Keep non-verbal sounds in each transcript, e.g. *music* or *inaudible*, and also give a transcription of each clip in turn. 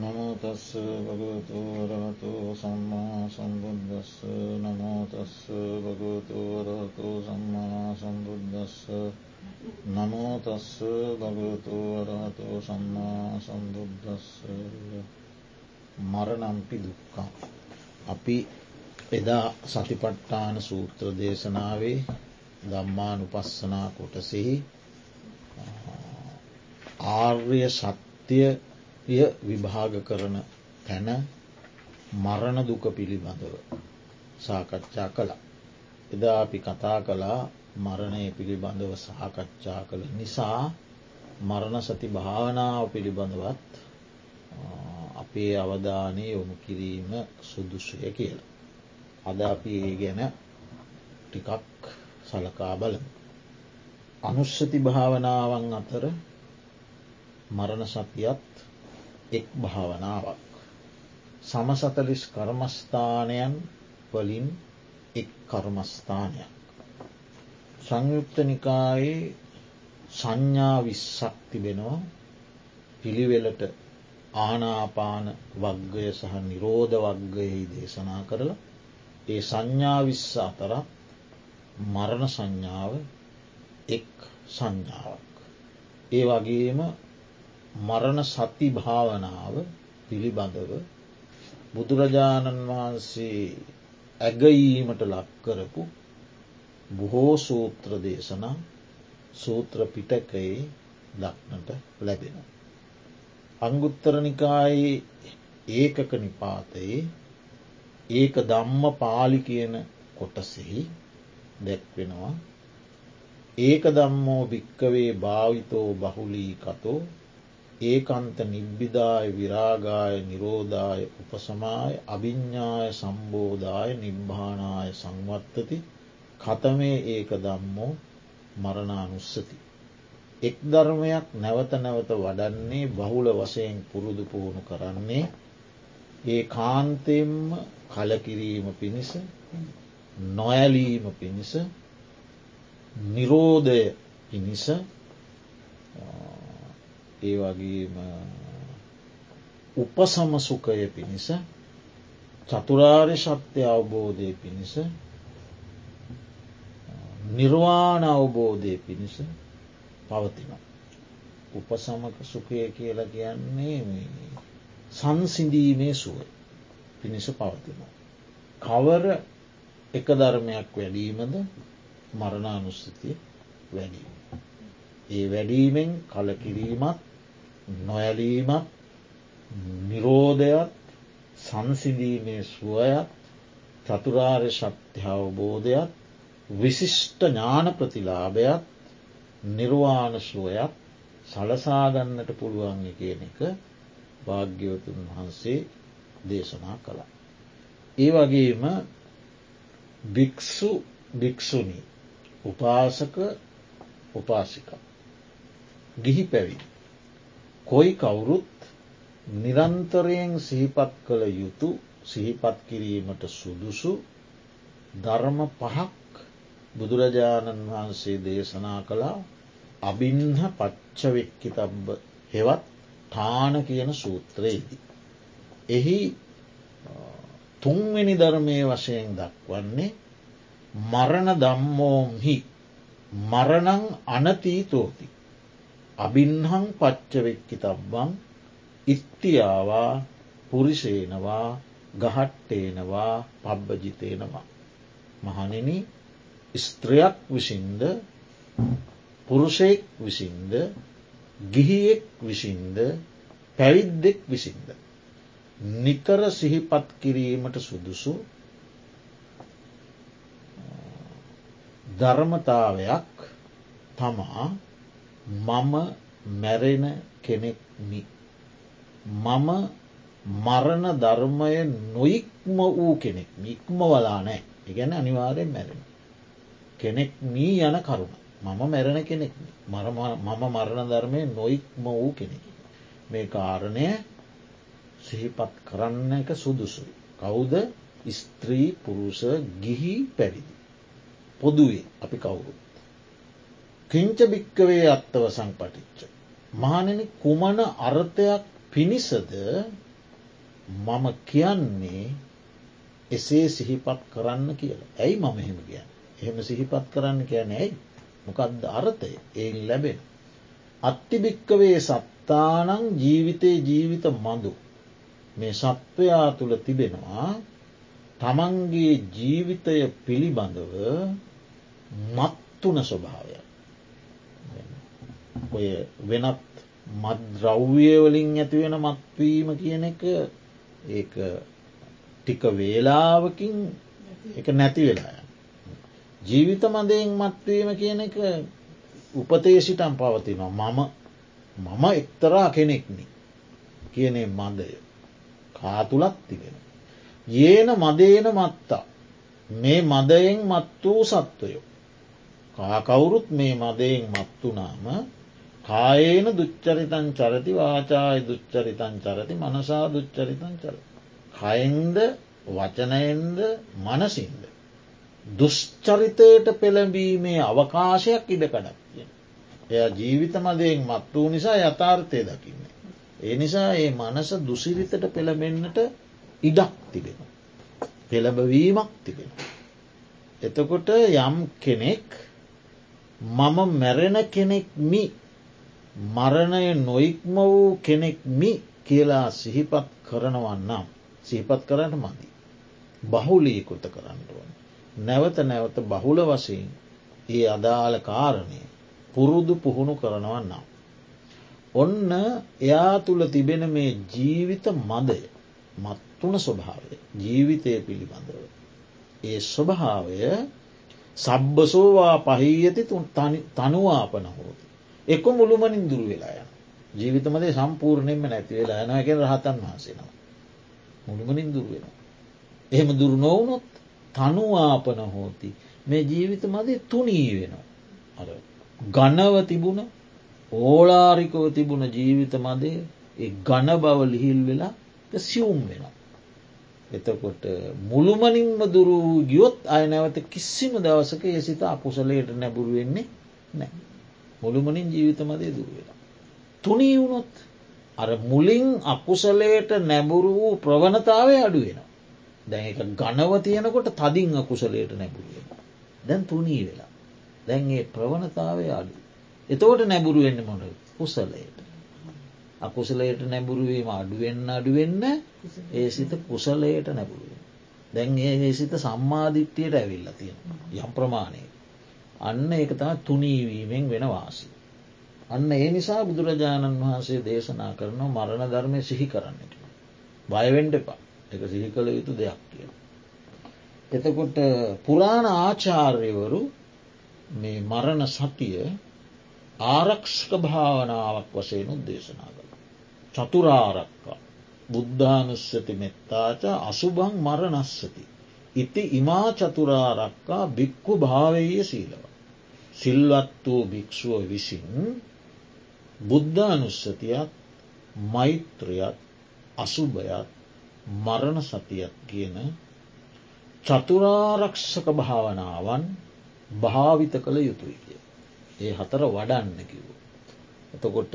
නමෝතස්ස භගවතු වරහතු සම්මා සම්බුද්දස්ස. නමෝතස්ස භගවතු වරහතු සම්මා සම්බුද්දස්ස. නමෝතස්ස භගවතු වරහතු සම්මා සම්බුද්දස්ස. මරණම්පි දුක්කා. අපි එදා සතිපට්ඨාන සූත්‍ර දේශනාවේ දම්මානු පස්සනා කොටසෙහි ආර්ය සත්‍යය විභාග කරන තැන මරණ දුක පිළිබඳව සාකච්ඡා කළා. එදා අපි කතා කළා මරණය පිළිබඳව සාකච්ඡා කළ නිසා මරණ සති භාවනාව පිළිබඳවත් අපේ අවධානය යොමු කිරීම සුදුසුය කියලා. අද අපි ඒ ගැන ටිකක් සලකා බලමු. අනුශ්ෂති භාවනාවන් අතර මරණ සතියත් එක් භාවනාවක්. සමසතලිස් කර්මස්ථානයන් වලින් එක් කර්මස්ථානයක්. සංයුක්ත නිකායේ සංඥා විස්සක් තිබෙනවා පිළිවෙලට ආනාපාන වග්ගය සහ නිරෝධ වග්ගයෙහි දේශනා කරලා ඒ සංඥා විස්ස අතරත් මරණ සංඥාව එක් සංඥාවක්. ඒ වගේම මරණ සති භාවනාව පිළිබඳව බුදුරජාණන් වහන්සේ ඇගීමට ලක්කරපු බොහෝ සූත්‍ර දේශනා සූත්‍ර පිටකයේ දක්නට ලැබෙන. අංගුත්තරනිකායේ ඒකක නිපාතයේ ඒක දම්ම පාලි කියන කොටසෙහි දැක්වෙනවා ඒක දම්මෝ භික්කවේ භාවිතෝ බහුලී කතෝ ඒකන්ත නිබ්බිදාය විරාගාය නිරෝධාය උපසමාය අභිඤ්ඥාය සම්බෝධාය නිබ්භානාය සංවත්තති කතමේ ඒක දම්මෝ මරණානුස්සති. එක් ධර්මයක් නැවත නැවත වඩන්නේ බහුල වසයෙන් පුරුදු පුහුණු කරන්නේ ඒ කාන්තෙම්ම කලකිරීම පිණිස නොඇලීම පිණිස නිරෝධය පිණිස ඒ වගේම උපසමසුකය පිණිස චතුරාර්ය ශත්‍ය අවබෝධය පිණිස නිර්වාණ අවබෝධය පිණිස පවතින. උපසමක සුකය කියලා කියන්නේ සංසිඳීමේ සුව පිණිස පවතින. කවර එක ධර්මයක් වැඩීමද මරණානුස්සතිය වැඩීම. ඒ වැඩීමෙන් කලකිරීමත් නොයලීමත් නිරෝධයත් සංසිඳීමේ සුවයත් චතුරාර්ය ශක්ති අවබෝධයත් විශිෂ්ට ඥාන ප්‍රතිලාභයත් නිර්වාණ සුවයත් සලසාගන්නට පුළුවන් කියන එක භාග්‍යවතුන් වහන්සේ දේශනා කළා. ඒ වගේම භික්‍ෂු භික්‍ෂුණී උපාසක උපාසික ගිහි පැවිදි කොයි කවුරුත් නිරන්තරයෙන් සිහිපත් කළ යුතු සිහිපත් කිරීමට සුදුසු ධර්ම පහක් බුදුරජාණන් වහන්සේ දේශනා කළා අභින්හ පච්චවෙක්කි තබ්බ හෙවත් ටාන කියන සූත්‍රයේදී. එහි තුන්වෙනි ධර්මය වශයෙන් දක්වන්නේ මරණ දම්මෝම්හි මරණං අනතීතෝති. අභින්හං පච්චවෙක්කි තබ්බං ඉත්තියාවා පුරිසේනවා ගහට්ටේනවා පබ්බජිතේනවා. මහනෙන ස්ත්‍රයක් විසින්ද පුරුෂයෙක් විසින්ද ගිහියෙක් විසින්ද පැවිද්දෙක් විසින්ද. නිතර සිහිපත් කිරීමට සුදුසු ධර්මතාවයක් තමා මම මැරෙන කෙනෙක්මි. මම මරණ ධර්මය නොයික්ම වූ කෙනෙක් ඉක්ම වලා නෑ ඉගැන අනිවාරයෙන් මැරෙන. කෙනෙක් මී යන කරුණ මම මැරෙන කෙනෙක් මම මරණ ධර්මය නොයික්ම වූ කෙනෙක්. මේ කාරණය සිහිපත් කරන්න එක සුදුසුයි. කවුද ස්ත්‍රී පුරුෂ ගිහි පැවිදි. පොදුවේ අපි කවුරුත්. කිංච භික්කවේ අත්තව සංපටිච්ච. මහනෙන කුමන අර්ථයක් පිණිසද මම කියන්නේ එසේ සිහිපත් කරන්න කියලා. ඇයි මම එහෙම කියන්න. එහෙම සිහිපත් කරන්න කියන ඇයි මොකක්ද අර්ථය ඒ ලැබෙන. අත්තිභික්කවේ සත්තානං ජීවිතයේ ජීවිත මඳු. මේ සත්වයා තුළ තිබෙනවා තමන්ගේ ජීවිතය පිළිබඳව මත්තුන ස්වභාවය. ඔය වෙනත් මද්‍රව්‍යවලින් ඇතිවෙන මත්වීම කියන එක ඒ ටික වේලාවකින් එක නැති වෙලා. ජීවිත මදයෙන් මත්වීම කියන එක උපතේ සිටම් පවතිනවා මම මම එක්තරා කෙනෙක්නි කියනේ මදය කාතුලත් තිබෙන. ඒන මදේන මත්තා මේ මදයෙන් මත් වූ සත්වයෝ. කාකවුරුත් මේ මදයෙන් මත්තුනාම කායේන දුච්චරිතන් චරති වාචාය දුච්චරිතන් චරති මනසා දුච්චරිතන් චර. කයින්ද වචනයෙන්ද මනසින්ද. දුෂ්චරිතයට පෙළඹීමේ අවකාශයක් ඉඩකඩක් කිය. එය ජීවිත මදයෙන් මත් වූ නිසා යථාර්ථය දකින්නේ. ඒ නිසා ඒ මනස දුසිරිතට පෙළඹෙන්න්නට ඉඩක් තිබෙන. පෙළඹවීමක් තිබෙන. එතකොට යම් කෙනෙක් මම මැරෙන කෙනෙක් මි මරණය නොයික්ම වූ කෙනෙක් මි කියලා සිහිපත් කරනවන්නම් සිහිපත් කරන්න මදි. බහුලීකුත කරන්න ඕන. නැවත නැවත බහුල වශයෙන් ඒ අදාළ කාරණය පුරුදු පුහුණු කරනවන්නම්. ඔන්න එයා තුළ තිබෙන මේ ජීවිත මදය මත්තුන ස්වභාවය ජීවිතය පිළිබඳව. ඒ ස්වභාවය සබ්බසෝවා පහහියති තනුවාපන හෝති. එක මුළුමනින් දුර වෙලා යන. ජීවිතමදේ සම්පූර්ණයෙන්ම නැති වෙලා යන එක රහතන් වහසෙනවා. මුළුමනින් දුර වෙන. එහෙම දුර නොවනොත් තනුවාපන හෝති මේ ජීවිත මදේ තුනී වෙනවා. අර ගණව තිබුණ ඕලාරිකව තිබුණ ජීවිත මදේ ගණ බව ලිහිල් වෙලා සියුම් වෙනවා. එතකොට මුළුමනින්ම දුරු ගියොත් අය නැවත කිසිම දවසක ඒ සිත අකුසලයට නැබුරු වෙන්නේ නෑ. මුළුමනින් ජීවිත මදේ දුරුවෙන. තුනී වුණොත් අර මුලින් අකුසලයට නැබුරු වූ ප්‍රවණතාවය අඩුවෙන. දැන් එක ගණව තියෙනකොට තදින් අකුසලයට නැබුරුවෙන. දැන් තුනී වෙලා. දැන්ගේ ප්‍රවණතාවය අඩු. එතවට නැබුරුවෙන්න මොන කුසලයට. අකුසලයට නැබුරුවීම අඩුවෙන්න අඩුවෙන්න ඒ සිත කුසලයට නැබුරුවෙන්. දැන් ඒ සිත සම්මාධිත්‍යයට ඇවිල්ල තියෙන යම් ප්‍රමාණය. අන්න ඒක තම තුනීවීමෙන් වෙන වාසි. අන්න ඒ නිසා බුදුරජාණන් වහන්සේ දේශනා කරනවා මරණ ධර්මය සිහි කරන්නට. බයවෙන්ඩ එපා එක සිහි කළ යුතු දෙයක් කිය. එතකොට පුරාණ ආචාර්යවරු මේ මරණ සතිය ආරක්ෂක භාවනාවක් වශයෙන් උදේශනා කළ. චතුරාරක්කා බුද්ධානුස්සති මෙත්තාච අසුභං මරණස්සති. ඉති ඉමා චතුරාරක්කා බික්කු භාවය සීලව. සිල්වත් වූ භික්‍ෂුව විසින් බුද්ධානුස්සතියත් මෛත්‍රයත් අසුභයත් මරණ සතියත් කියන චතුරාරක්ෂක භාවනාවන් භාවිත කළ යුතුයි කිය. ඒ හතර වඩන්න කිව්. එතකොට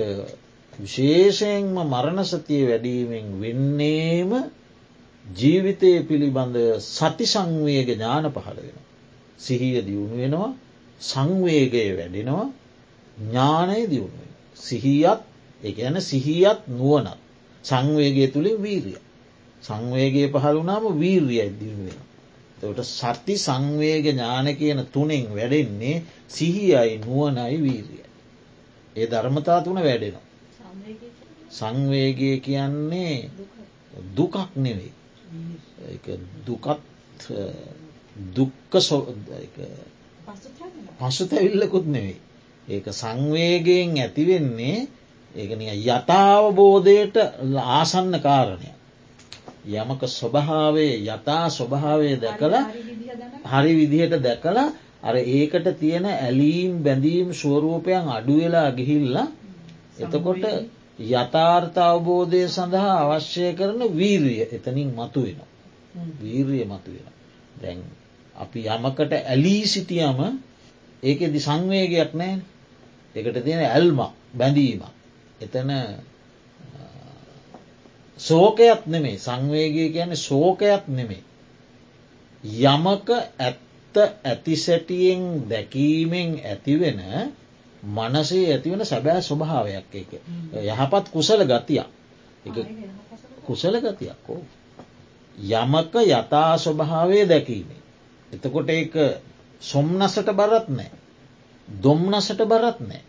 විශේෂයෙන්ම මරණසතිය වැඩීමෙන් වෙන්නේම ජීවිතය පිළිබඳ සති සංවේග ඥාන පහළ වෙන. සිහිය දියුණු වෙනවා සංවේගය වැඩෙනවා ඥානය දියුණුවෙන. සිහියත් එකන සිහියත් නුවනත් සංවේගය තුළින් වීරිය. සංවේගේ පහළුනාම වීර්ිය දියුණුවෙන. තට සති සංවේග ඥාන කියන තුනෙන් වැඩෙන්නේ සිහියයි නුවනයි වීරිය. ඒ ධර්මතා තුන වැඩෙනවා. සංවේගය කියන්නේ දුකක් නෙවෙයි. දුකත් දුක්ක පසුතැවිල්ලකුත් නෙවෙයි. ඒක සංවේගයෙන් ඇතිවෙන්නේ ඒක යථාවබෝධයට ආසන්න කාරණය. යමක ස්වභාවේ යථා ස්වභාවය දැකලා හරි විදිහට දැකලා අර ඒකට තියෙන ඇලීම් බැඳීම් ස්වරූපයන් අඩුවෙලා ගිහිල්ලා එතකොට යථාර්ථ අවබෝධය සඳහා අවශ්‍ය කරන වීරිය එතනින් මතු වෙන. වීරිය මතු වෙන. දැන් අපි යමකට ඇලී සිටියම ඒකෙදි සංවේගයක් නෑ එකට තියෙන ඇල්ම බැඳීම. එතන සෝකයක් නෙමේ සංවේගය කියන්නේ සෝකයක් නෙමේ. යමක ඇත්ත ඇතිසැටියෙන් දැකීමෙන් ඇතිවෙන මනසේ ඇතිවෙන සැබෑ ස්වභාවයක් එක. යහපත් කුසල ගතියක් කුසල ගතියක් ඕ. යමක යථා ස්වභාවය දැකීමේ. එතකොට ඒ සොම්නසට බරත් නෑ. දොම්නසට බරත් නෑ.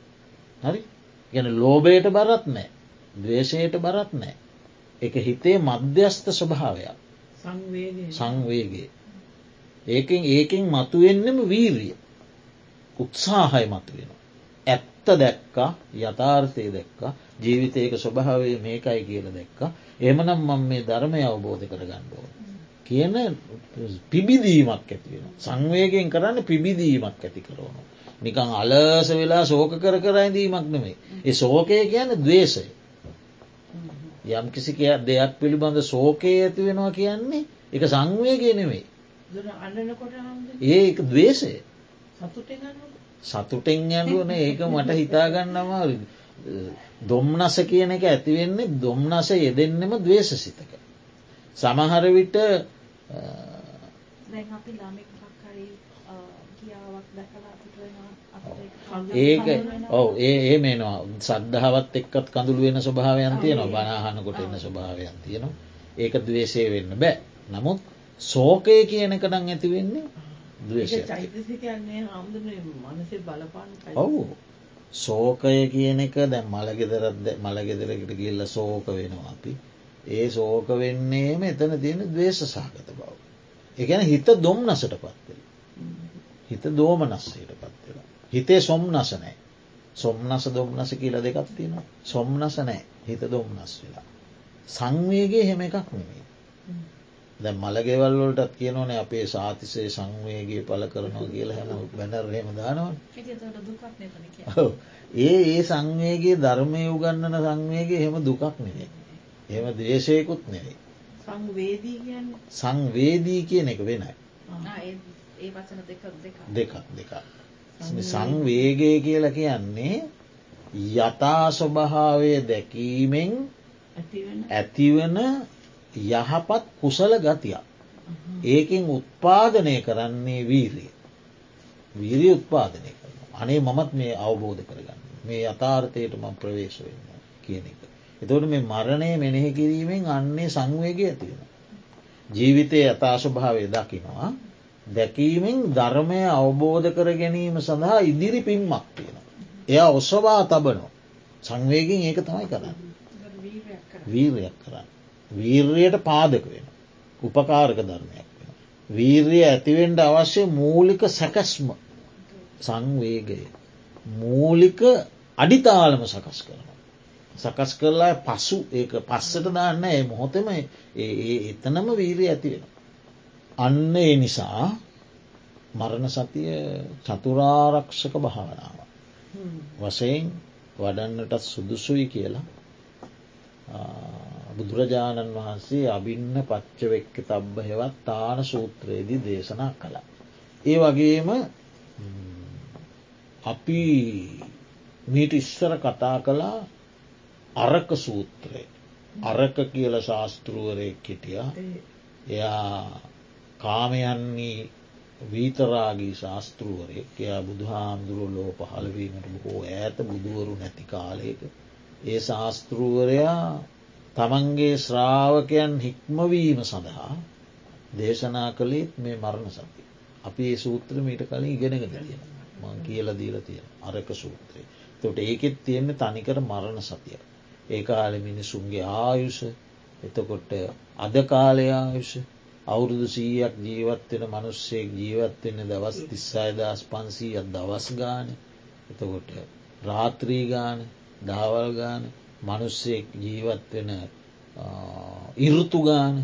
හරි ගැන ලෝබයට බරත් නෑ. දවේශයට බරත් නෑ. එක හිතේ මධ්‍යස්ථ ස්වභාවයක් සංවේගේ. ඒකෙන් ඒකෙන් මතුවෙන්නෙම වීරිය උත්සාහය මතුවෙන. ඇත්ත දැක්කා යථාර්ථය දැක්ක ජීවිතයක ස්වභාවය මේකයි කියල දැක්ක එමනම් මම මේ ධර්මය අවබෝධ කරගණ්ඩුව. කියන පිබිදීමක් ඇතිවෙන. සංවේගෙන් කරන්න පිබිදීමක් ඇති කරවනු. නිකං අලස වෙලා සෝක කර කරයිදීමක් නෙමේ. ඒ සෝකය කියන දවේශය. යම් කිසි දෙයක් පිළිබඳ සෝකයේ ඇති වෙනවා කියන්නේ එක සංවයගේ නෙවෙයි. ඒ දවේශය සතුටෙන් ඇඩුවන ඒක මට හිතාගන්නවා දොම්නස කියන එක ඇතිවෙන්නේ දොම්නස යෙදෙන්නෙම දවේශ සිතක. සමහර විට ඒක ඔව ඒ ඒ මේනවා සද්ධාවත් එක්කත් කඳුළු වෙන ස්වභාවයන් තියනවා. බනාහනකොට එන්න ස්වභාවයන් තියෙනවා. ඒක දවේශය වෙන්න බෑ. නමුත් සෝකය කියන එකටන් ඇති වෙන්නේ ඔවු. සෝකය කියන එක දැ මළගෙදරත් මළගෙදරකට කියල්ල සෝක වෙනවා අපි ඒ සෝක වෙන්නේම එතන තියෙන දවේශ සහගත බව. එකන හිත දොම් නසට පත්වෙල. හිත දෝමනස්සයට පත්වෙලා. හිතේ සොම්නස නෑ. සොම්නස දොම්නස කියල දෙකක් තියෙනවා. සොම්නස නෑ හිත දොම්නස් වෙලා. සංවේගේ හෙම එකක් නෙමේ. දැ මළගෙවල්වලටත් කියනවනේ අපේ සාතිසේ සංවේගේ පල කරනවා කියලා හැම බැනරහෙම දානවා. ඒ ඒ සංවේගේ ධර්මය උගන්නන සංවේගේ හෙම දුකක් නෙවේ. එම දේශයකුත් නෙවේ. සංවේදී කියන එක වෙනයි. දෙකක් දෙකක්. සංවේගය කියලා කියන්නේ යථා ස්වභාවය දැකීමෙන් ඇතිවන යහපත් කුසල ගතියක්. ඒකින් උත්පාදනය කරන්නේ වීරිය. වීරී උත්පාදනය කරන. අනේ මමත් මේ අවබෝධ කරගන්න. මේ යථාර්ථයට මං ප්‍රවේශ වෙන්න කියන එක. එතවට මේ මරණය මෙනෙහි කිරීමෙන් අන්නේ සංවේග ඇතිවෙන. ජීවිතය යථාශභාවය දකිනවා දැකීමෙන් ධර්මය අවබෝධ කර ගැනීම සඳහා ඉදිරි පින්මක් තියෙන. එයා ඔස්සවා තබනෝ සංවේගෙන් ඒක තමයි කරන්න. වීරයක් කරන්න. වීර්යට පාදක වෙන. උපකාරක ධර්මයක් වෙන. වීර්ය ඇතිවෙන්ට අවශ්‍ය මූලික සැකස්ම සංවේගය. මූලික අඩිතාලම සකස් කරන. සකස් කරලා පසු ඒ පස්සට දාන්න ඒ මොහොතම එතනම වීරී ඇතිවෙන. අන්න ඒ නිසා මරණ සතිය චතුරාරක්ෂක භාවනාව. වසයෙන් වඩන්නටත් සුදුසුයි කියලා බුදුරජාණන් වහන්සේ අභින්න පච්චවෙක්ක තබ්බ හෙවත් තාන සූත්‍රයේදී දේශනා කළ. ඒ වගේම අපි මීට ඉස්සර කතා කළා අරක සූත්‍රය. අරක කියල ශාස්තෘුවරයෙක් හිටිය. එයා කාමයන්නේ වීතරාගී ශාස්තෘුවරයෙක්. එයා බුදුහාමුදුරුව ලෝ පහළවීමට බොහෝ ඇත බුදුවරු නැති කාලයක. ඒ ශාස්තෘුවරයා තමන්ගේ ශ්‍රාවකයන් හික්මවීම සඳහා දේශනා කළේත් මේ මරණ සති. අපි ඒ සූත්‍ර මීට කලින් ඉගෙනගෙන තියෙන මං කියල දීල තියෙන අරක සූත්‍රය. තොට ඒකෙත් තියෙන්නේ තනිකර මරණ සතිය. ඒ කාල මිනිසුන්ගේ ආයුෂ එතකොට අද කාලය ආයුෂ අවුරුදු සීයක් ජීවත්වෙන මනුස්සයෙක් ජීවත්වෙන්න දවස් තිස්සායදස් පන්සීයක් දවස් ගාන. එතකොට රාත්‍රී ගාන දාවල් ගාන මනුස්සයෙක් ජීවත්වෙන ඉරුතු ගාන.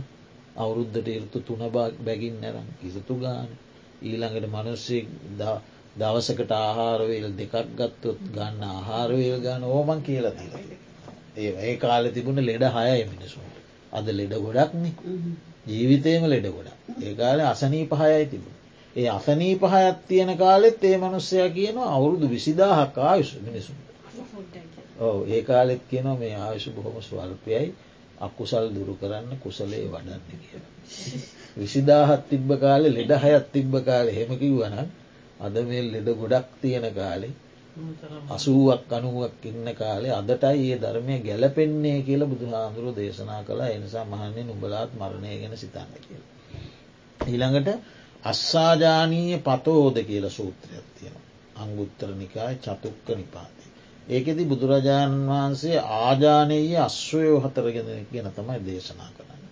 අවුරුද්ධට ඉරුතු තුන බැගින් නැරම් ඉරුතු ගාන. ඊළඟට මනුස්සයෙක් දවසකට ආහාරවේල් දෙකක් ගත්තොත් ගන්න ආහාරවේල් ගාන ඕමන් කියලා තිල ඒ කාල තිබුණ ලෙඩ හයයි මිනිසුන්ට අද ලෙඩ ගොඩක්න ජීවිතයම ලෙඩ ගොඩක්. ඒ කාල අසනී පහයයි තිබුණ. ඒ අසනී පහයත් තියෙන කාලෙත් ඒ මනුස්සය කියන අවුරුදු විසිදාහක් ආයුෂ මිනිසුන්ට ඔව ඒ කාලෙත් කියනවා මේ ආයුෂ බොහොම ස්වල්පයයි. අකුසල් දුරු කරන්න කුසලේ වඩන්න කිය. විසිදාහත් තිබ්බ කාලෙ ලෙඩ හයත් තිබ්බ කාලෙ හෙම කිව්වන අද මේ ලෙඩ ගොඩක් තියෙන කාලේ අසුවක් අනුවක් ඉන්න කාලේ අදටයි ඒ ධර්මය ගැලපෙන්නේ කියල බුදුහාමුදුරු දේශනා කලා එනිසා මහන්නේ නුබලාත් මරණය ගැන සිතන්න කියල. ඊළඟට අස්සාජානීය පතෝද කියල සූත්‍රයක් තියෙන. අංගුත්තර නිකාය චතුක්ක නිපාති. ඒකෙති බුදුරජාණන් වහන්සේ ආජානයේ අශ්වයෝ හතරගෙන ගැන තමයි දේශනා කරන්න.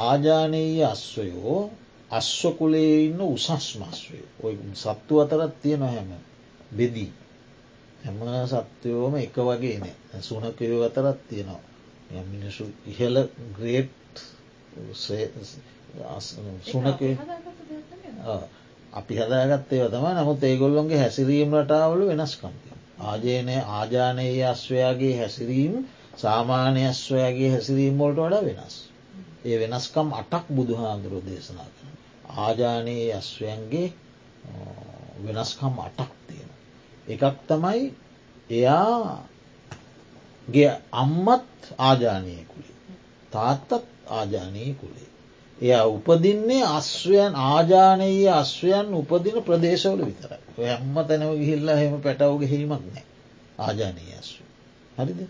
ආජානයේ අශ්වයෝ අශ්වකුලේ ඉන්න උසස්මස්වය ඔය සත්තු අතරත් තියෙන හැම බෙදී. හැම සත්‍යයෝම එක වගේ නෑ සුනකයෝ අතරත් තියෙනවා මිනිසු ඉහල ග්‍රේට් සුනකය අපි හදාගත්තේ තම නමුත් ඒගොල්ලොන්ගේ හැසිරීම් රටාවල වෙනස්කම්ති. ආජයනය ආජානයේ අශ්වයාගේ හැසිරීම් සාමාන්‍ය අශ්වයාගේ හැසිරීම් වලට වඩා වෙනස්. ඒ වෙනස්කම් අටක් බුදුහාන්දුරෝ දේශනා කරන. ආජානයේ අශ්වයන්ගේ වෙනස්කම් අටක්. එකක් තමයි එයාගේ අම්මත් ආජානයකුලේ. තාත්තත් ආජානය කුලේ. එය උපදින්නේ අශ්වයන් ආජානයේ අශ්වයන් උපදින ප්‍රදේශවල විතර හැම්ම තැනව ගිහිල්ලා හෙම පැටවුග හෙීමක් නෑ ආජානයේ අශ්ව. හරිද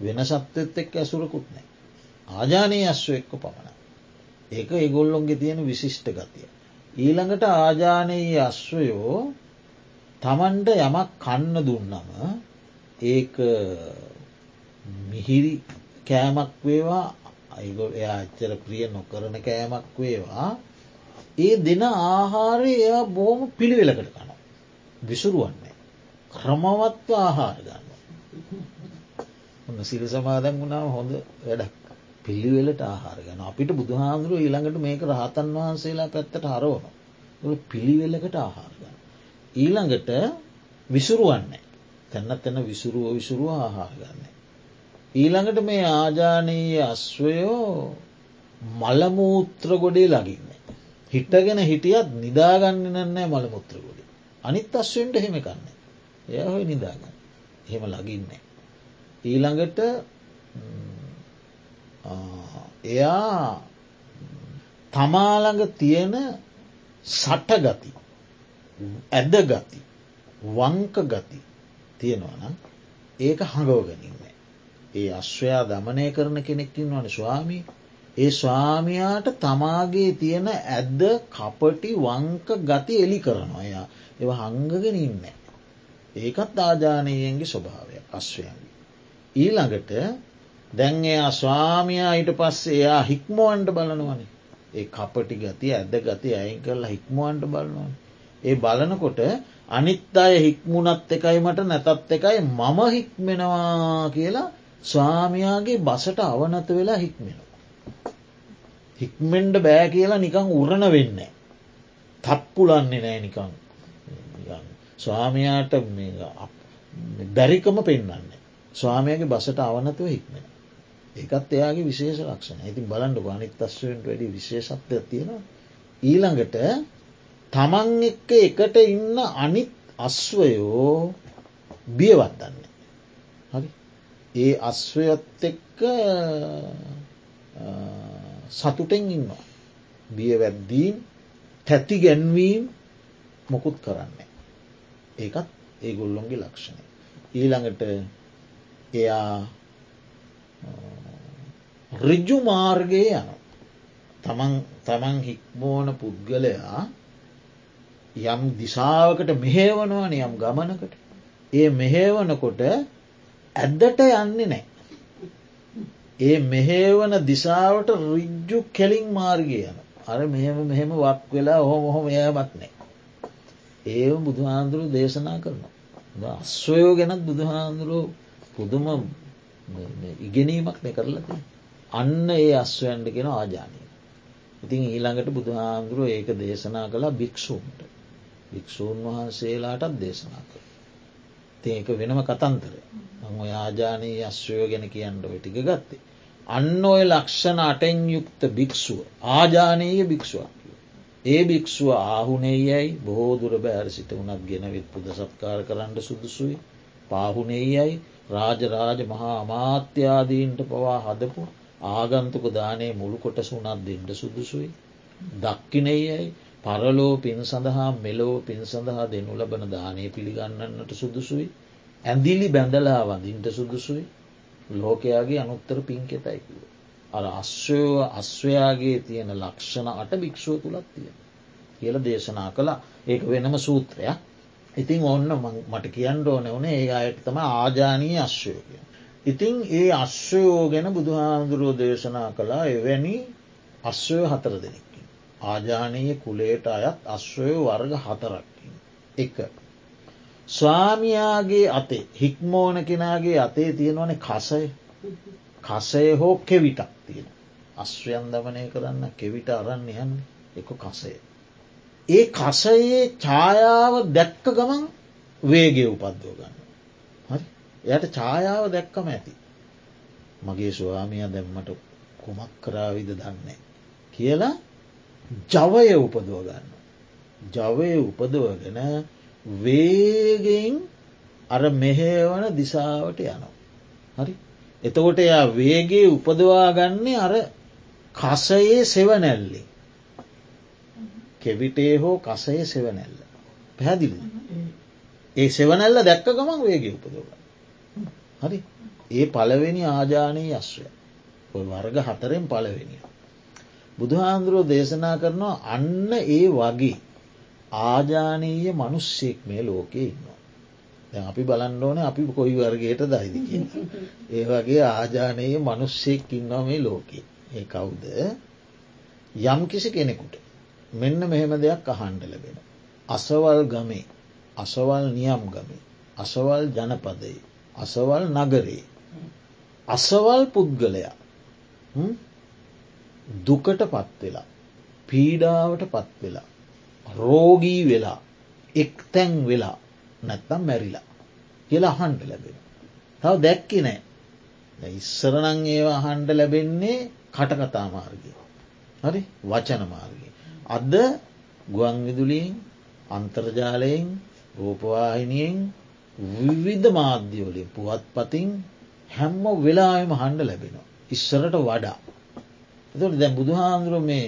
වෙන සත්‍යත් එක්ක ඇසුරකුත් නෑ. ආජානයේ අශ්ව එක්ක පමණ. ඒක ඒගොල්ලොන්ගේ තියෙන විශිෂ්ට ගතිය. ඊළඟට ආජානයේ අශ්වයෝ තමන්ට යමක් කන්න දුන්නම ඒ මිහිරි කෑමක් වේවා අයිගොල් එයා අච්චර ප්‍රිය නොකරන කෑමක් වේවා. ඒ දෙන ආහාරය එයා බෝම පිළිවෙලකට කන විසුරුවන්නේ ක්‍රමවත්ව ආහාර ගන්න ඔන්න සිල් සමාදන් වුණාව හොඳ වැඩක්. පිළිවෙලට ආහාර ගන අපිට බුදුහාමුදුරුව ඊළඟට මේක රහතන් වහන්සේලා පැත්තට හරවන පිළිවෙලකට ආහාර. ගන්න ඊළඟට විසුරුවන්නේ තැන්න තැන විසුරුව විසුරුව ආහාර ගන්න ඊළඟට මේ ආජානයේ අශ්වයෝ මළමූත්‍ර ගොඩේ ලගින්න. හිටගෙන හිටියත් නිදාගන්න නන්නෑ මළමුත්‍ර ගොඩේ. අනිත් අශ්වයට හෙම කන්න. එය හොයි නිදාගන්න. එහෙම ලගින්නේ. ඊළඟට එයා තමාළඟ තියෙන සටගති ඇද ගති වංක ගති තියෙනවනම් ඒක හඟවගනින්න. ඒ අශ්වයා දමනය කරන කෙනෙක්කින් වන ස්වාමී ඒ ස්වාමයාට තමාගේ තියෙන ඇද්ද කපටි වංක ගති එලි කරනවා එයා එව හංගගෙන ඉන්න. ඒකත් ආජානයන්ගේ ස්වභාවය අශ්වයන්ගේ. ඊළඟට දැන්ගේ ස්වාමයා ඊට පස්සේ එයා හික්මුවන්ට බලනවනේ ඒ කපටි ගති ඇද ගති අයින් කරලා හික්මුවන්ට බලනවන. ඒ බලනකොට අනිත් අය හික්මුණත් එකයි මට නැතත් එකයි මම හික්මෙනවා කියලා ස්වාමයාගේ බසට අවනත වෙලා හික්මෙන. හික්මෙන්ඩ බෑ කියලා නිකං උරණ වෙන්න. තප්පුලන්නේ නෑ නිකං ස්වාමයාට බැරිකම පෙන්න්නන්නේ. ස්වාමයගේ බසට අවනතුව හික්මෙන. ඒකත් එයාගේ විශේෂ ලක්ෂණ ඇතින් බලන්ඩ අනිත් අස්වයට වැඩි විශේෂත්වය තියෙන. ඊළඟට තමන් එක්ක එකට ඉන්න අනිත් අස්වයෝ බියවත්දන්නේ. හරි ඒ අස්වයත් එක්ක සතුටෙන් ඉන්නවා. බියවැද්දීම් තැති ගැන්වීම් මොකුත් කරන්නේ. ඒකත් ඒ ගොල්ලොන්ගේ ලක්ෂණය. ඊළඟට එයා රිජ්ජු මාර්ගය යන තමන් තමන් හික්මෝන පුද්ගලයා යම් දිසාවකට මෙහේවනවන යම් ගමනකට ඒ මෙහේවනකොට ඇද්දට යන්නේ නෑ. ඒ මෙහේවන දිසාවට රිජ්ජු කෙලින් මාර්ගය යන අර මෙහෙම මෙහෙම වක් වෙලා ඔහොම ඔහොම එයමත් නෑ. ඒ බුදුහාන්දුරු දේශනා කරනවා. අස්වයෝ ගැනත් බුදුහාන්දුරුව පුදුම ඉගෙනීමක් නෙ කරලති. අන්න ඒ අස්වයන්ට කෙන ආජානය. ඉතින් ඊළඟට බුදුහාන්දුරුව ඒක දේශනා කලා භික්‍ෂූන්ට. භික්‍ෂූන් වහන්සේලාටත් දේශනා කර. ඒක වෙනම කතන්තර මං ඔය ආජානී අශ්වයෝ ගැන කියන්න ටික ගත්තේ. අන්න ඔය ලක්ෂණ අටෙන් යුක්ත භික්‍ෂුව ආජානීය භික්ෂුවක්. ඒ භික්‍ෂුව ආහුනේ යැයි බෝදුර බෑර සිට වනත් ගෙනවිත් පුද සත්කාර කරන්න සුදුසුයි. පාහුනේ යැයි රාජරාජ මහා අමාත්‍යාදීන්ට පවා හදපු ආගන්තුක දානය මුළු කොටස වුනත් දෙඩ සුදුසුයි. දක්කිනෙයයි පරලෝ පින් සඳහා මෙලෝ පින් සඳහා දෙනු ලබන දානය පිළිගන්නන්නට සුදුසුයි. ඇඳිලි බැඳලා වඳින්ට සුදුසුයි ලෝකයාගේ අනුත්තර පින්කෙතයිකුව. අර අශ්වයෝ අශ්වයාගේ තියෙන ලක්ෂණ අට භික්‍ෂුව තුළත් තියෙන. කියල දේශනා කළා ඒක වෙනම සූත්‍රයක් ඉතින් ඔන්න මට කියන්න ඕන වනේ ඒ අයට තම ආජානී අශ්වයෝය. ඉතිං ඒ අශ්වයෝ ගැන බුදුහාමුදුරුවෝ දේශනා කළා එවැනි අශ්වය හතර දෙනෙක්කින්. ආජානීය කුලේට අයත් අශ්වය වර්ග හතරක්කින්. එක. ස්වාමයාගේ අතේ හික්මෝන කෙනගේ අතේ තියෙනවන කසය කසය හෝ කෙවිටක් තියෙන. අශ්වයන් දමනය කරන්න කෙවිට අරන්න යන්න එක කසය. ඒ කසයේ ඡායාව දැක්ක ගමන් වේගේ උපද්දෝ ගන්න. හරි එයට ඡායාව දැක්කම ඇති. මගේ ස්වාමිය දැම්මට කුමක් කරාවිද දන්නේ. කියලා ජවය උපදුව ගන්න. ජවය උපදවගෙන වේගෙන් අර මෙහේවන දිසාවට යනවා. හරි එතකොට එයා වේගේ උපදවා ගන්නේ අර කසයේ සෙවනැල්ලි. කෙවිටේ හෝ කසයේ සෙවනැල්ල. පැහැදිලි. ඒ සෙවනැල්ල දැක්ක ගමන් වේගේ උපදව. හරි ඒ පළවෙනි ආජානයේ අශ්වය. ඔය වර්ග හතරෙන් පළවෙනිය. බුදුහාන්දුරුවෝ දේශනා කරනවා අන්න ඒ වගේ ආජානීය මනුස්සෙක් මේ ලෝකයේ ඉන්නවා. අපි බලන්න ඕන අපි කොයි වර්ගයට දයිද කිය. ඒ වගේ ආජානයේ මනුස්සෙක් ඉන්නවා මේ ලෝකේ. ඒ කවුද යම් කිසි කෙනෙකුට මෙන්න මෙහෙම දෙයක් අහන්ඩ ලැබෙන. අසවල් ගමේ අසවල් නියම් ගමේ අසවල් ජනපදයේ අසවල් නගරේ අසවල් පුද්ගලයා දුකට පත්වෙලා පීඩාවට පත්වෙලා රෝගී වෙලා එක්තැන් වෙලා නැත්තම් මැරිලා කියලා අහන්ඩ ලැබෙන. තව දැක්කි නෑ ඉස්සරනං ඒවා හන්ඩ ලැබෙන්නේ කටකතා මාර්ගය. හරි වචන මාර්ගය. අද ගුවන්විදුලියෙන් අන්තර්ජාලයෙන් රූපවාහිනියෙන් විවිධ මාධ්‍යවලින් පුවත් පතින් හැම්ම වෙලාම හන්ඩ ලැබෙනවා. ඉස්සරට වඩා. එතට දැ බුදුහාන්දුරුව මේ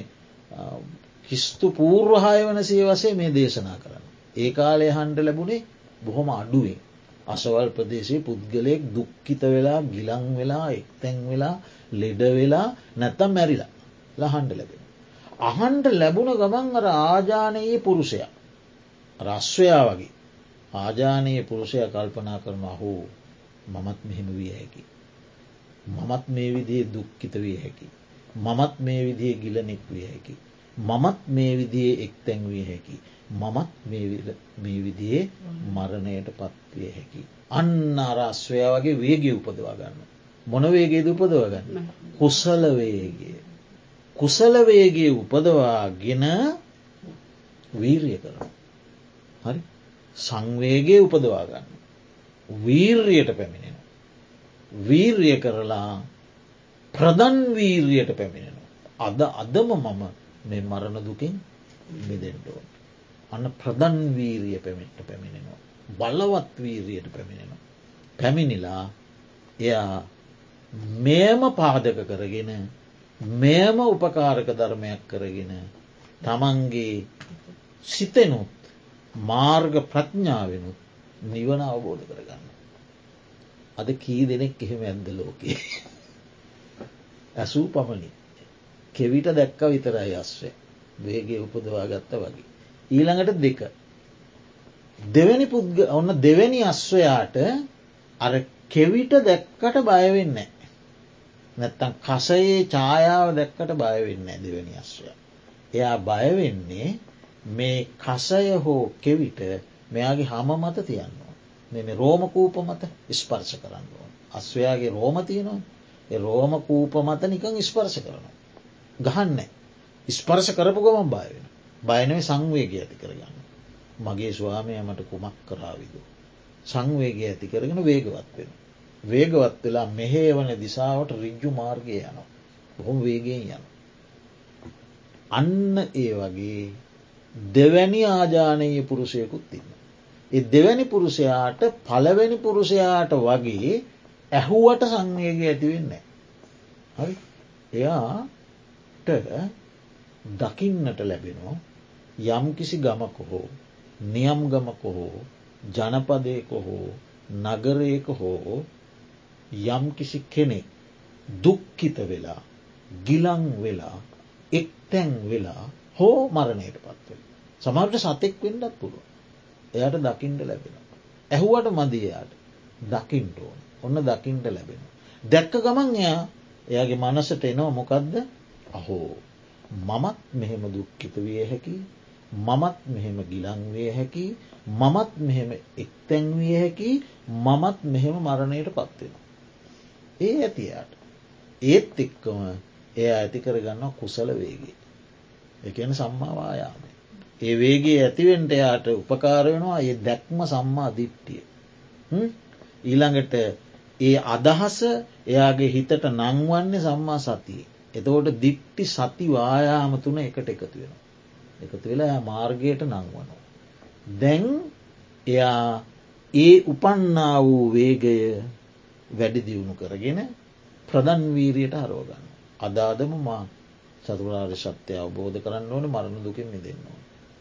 හිස්තු පූර්වහය වන සේවසේ මේ දේශනා කරන්න. ඒ කාලේ හන්ඩ ලැබුණේ බොහොම අඩුවෙන්. අසවල් ප්‍රදේශයේ පුද්ගලයෙක් දුක්කිත වෙලා ගිලං වෙලා එක්තැන් වෙලා ලෙඩ වෙලා නැත්තම් මැරිලා ලහන්ඩ ලැබෙන. අහන්ට ලැබුණ ගමන් අර ආජානයේ පුරුෂය රශ්වයා වගේ ආජානයේ පුරුෂය කල්පනා කරන අහෝ මමත් මෙහෙම විය හැකි. මමත් මේ විදිේ දුක්කිත විය හැකි. මමත් මේ විදිේ ගිලනෙක් විය හැකි. මමත් මේ විදිේ එක්තැන් විය හැකි. මමත් මේ විදිේ මරණයට පත්විය හැකි. අන්න අරශ්වය වගේ වේගේ උපදවා ගන්න. මොනවේගේද උපදව ගන්න. කුසල වේගේ. කුසලවේගේ උපදවාගෙන වීර්ය කරන. හරි සංවේගේ උපදවාගන්න. වීර්යට පැමිණෙන. වීර්ය කරලා ප්‍රදන් වීර්යට පැමිණෙන. අද අදම මම මේ මරණ දුකින් මෙදෙන්ටෝ. අන්න ප්‍රදන් වීරිය පැමිට පැමිණෙනවා. බලවත් වීරියට පැමිණෙනවා. පැමිණිලා එයා මේම පාදක කරගෙන මෙයම උපකාරක ධර්මයක් කරගෙන තමන්ගේ සිතෙනුත් මාර්ග ප්‍රඥාවෙනුත් නිවන අවබෝධ කරගන්න. අද කී දෙනෙක් එහෙම ඇන්ද ලෝකයේ. ඇසූ පමණි. කෙවිට දැක්ක විතරයි අස්වය වේගේ උපදවා ගත්ත වගේ. ඊළඟට දෙක. දෙවැනි පුද්ග ඔන්න දෙවැනි අස්වයාට අර කෙවිට දැක්කට බයවෙන්නේ. නැත්තම් කසයේ ඡායාව දැක්කට බයවෙන්න දෙවැනි අශ්වය. එයා බයවෙන්නේ මේ කසය හෝ කෙවිට මෙයාගේ හම මත තියන්නවා. මෙ රෝමකූප මත ස්පර්ශ කරන්න ඕන. අස්වයාගේ රෝම තියනවා ඒ රෝම කූප මත නිකං ස්පර්ශ කරනවා. ගහන්න ස්පර්ශ කරපු ගමන් බයවෙන. බයනව සංවේග ඇති කරගන්න. මගේ ස්වාමය මට කුමක් කරාවිදු. සංවේග ඇති කරගෙන වේගවත් වෙන. වේගවත් වෙලා මෙහේ වන දිසාවට රිජ්ජු මාර්ගය යන. බොහොම වේගෙන් යන. අන්න ඒ වගේ දෙවැනි ආජානයේ පුරුෂයකුත් ඉන්න. ඒ දෙවැනි පුරුෂයාට පළවැනි පුරුෂයාට වගේ ඇහුවට සංවේග ඇතිවෙන්නේ. හරි එයාට දකින්නට ලැබෙනවා යම් කිසි ගමක හෝ නියම් ගමක හෝ ජනපදයක හෝ නගරයක හෝ යම් කිසි කෙනෙක් දුක්කිත වෙලා ගිලං වෙලා එක්තැන් වෙලා හෝ මරණයට පත්වල. සමහට සතෙක් වෙන්නත් පුළුව. එයට දකිින්ට ලැබෙන. ඇහුවට මදියාට දකිින්ට ඕන ඔන්න දකිින්ට ලැබෙන. දැක්ක ගමන් එයා එයාගේ මනසට එනවා මොකක්ද අහෝ මමත් මෙහෙම දුක්කිත විය හැකි මමත් මෙහෙම ගිලංවිය හැකි මමත් මෙහෙම එක්තැන්විය හැකි මමත් මෙහෙම මරණයට පත්වෙන. ඒ ඇතියාට ඒත් එක්කම එය ඇති කරගන්න කුසල වේගේ. එකන සම්මාවායාම. ඒ වේගේ ඇතිවෙන්ට එයාට උපකාර වෙනවා ඒ දැක්ම සම්මා දිට්ටිය. ඊළඟට ඒ අදහස එයාගේ හිතට නංවන්නේ සම්මා සතිය. එතකොට දිට්ටි සති වායාම තුන එකට එකතු වෙන. එකතු වෙලා මාර්ගයට නංවනවා. දැන් එයා ඒ උපන්නා වූ වේගය වැඩි දියුණු කරගෙන ප්‍රධන්වීරයට හරෝගන්න. අදාදම මා චතුරාර්ය ශත්‍යය අවබෝධ කරන්න ඕන මරණ දුකින් මිදෙන්නවා.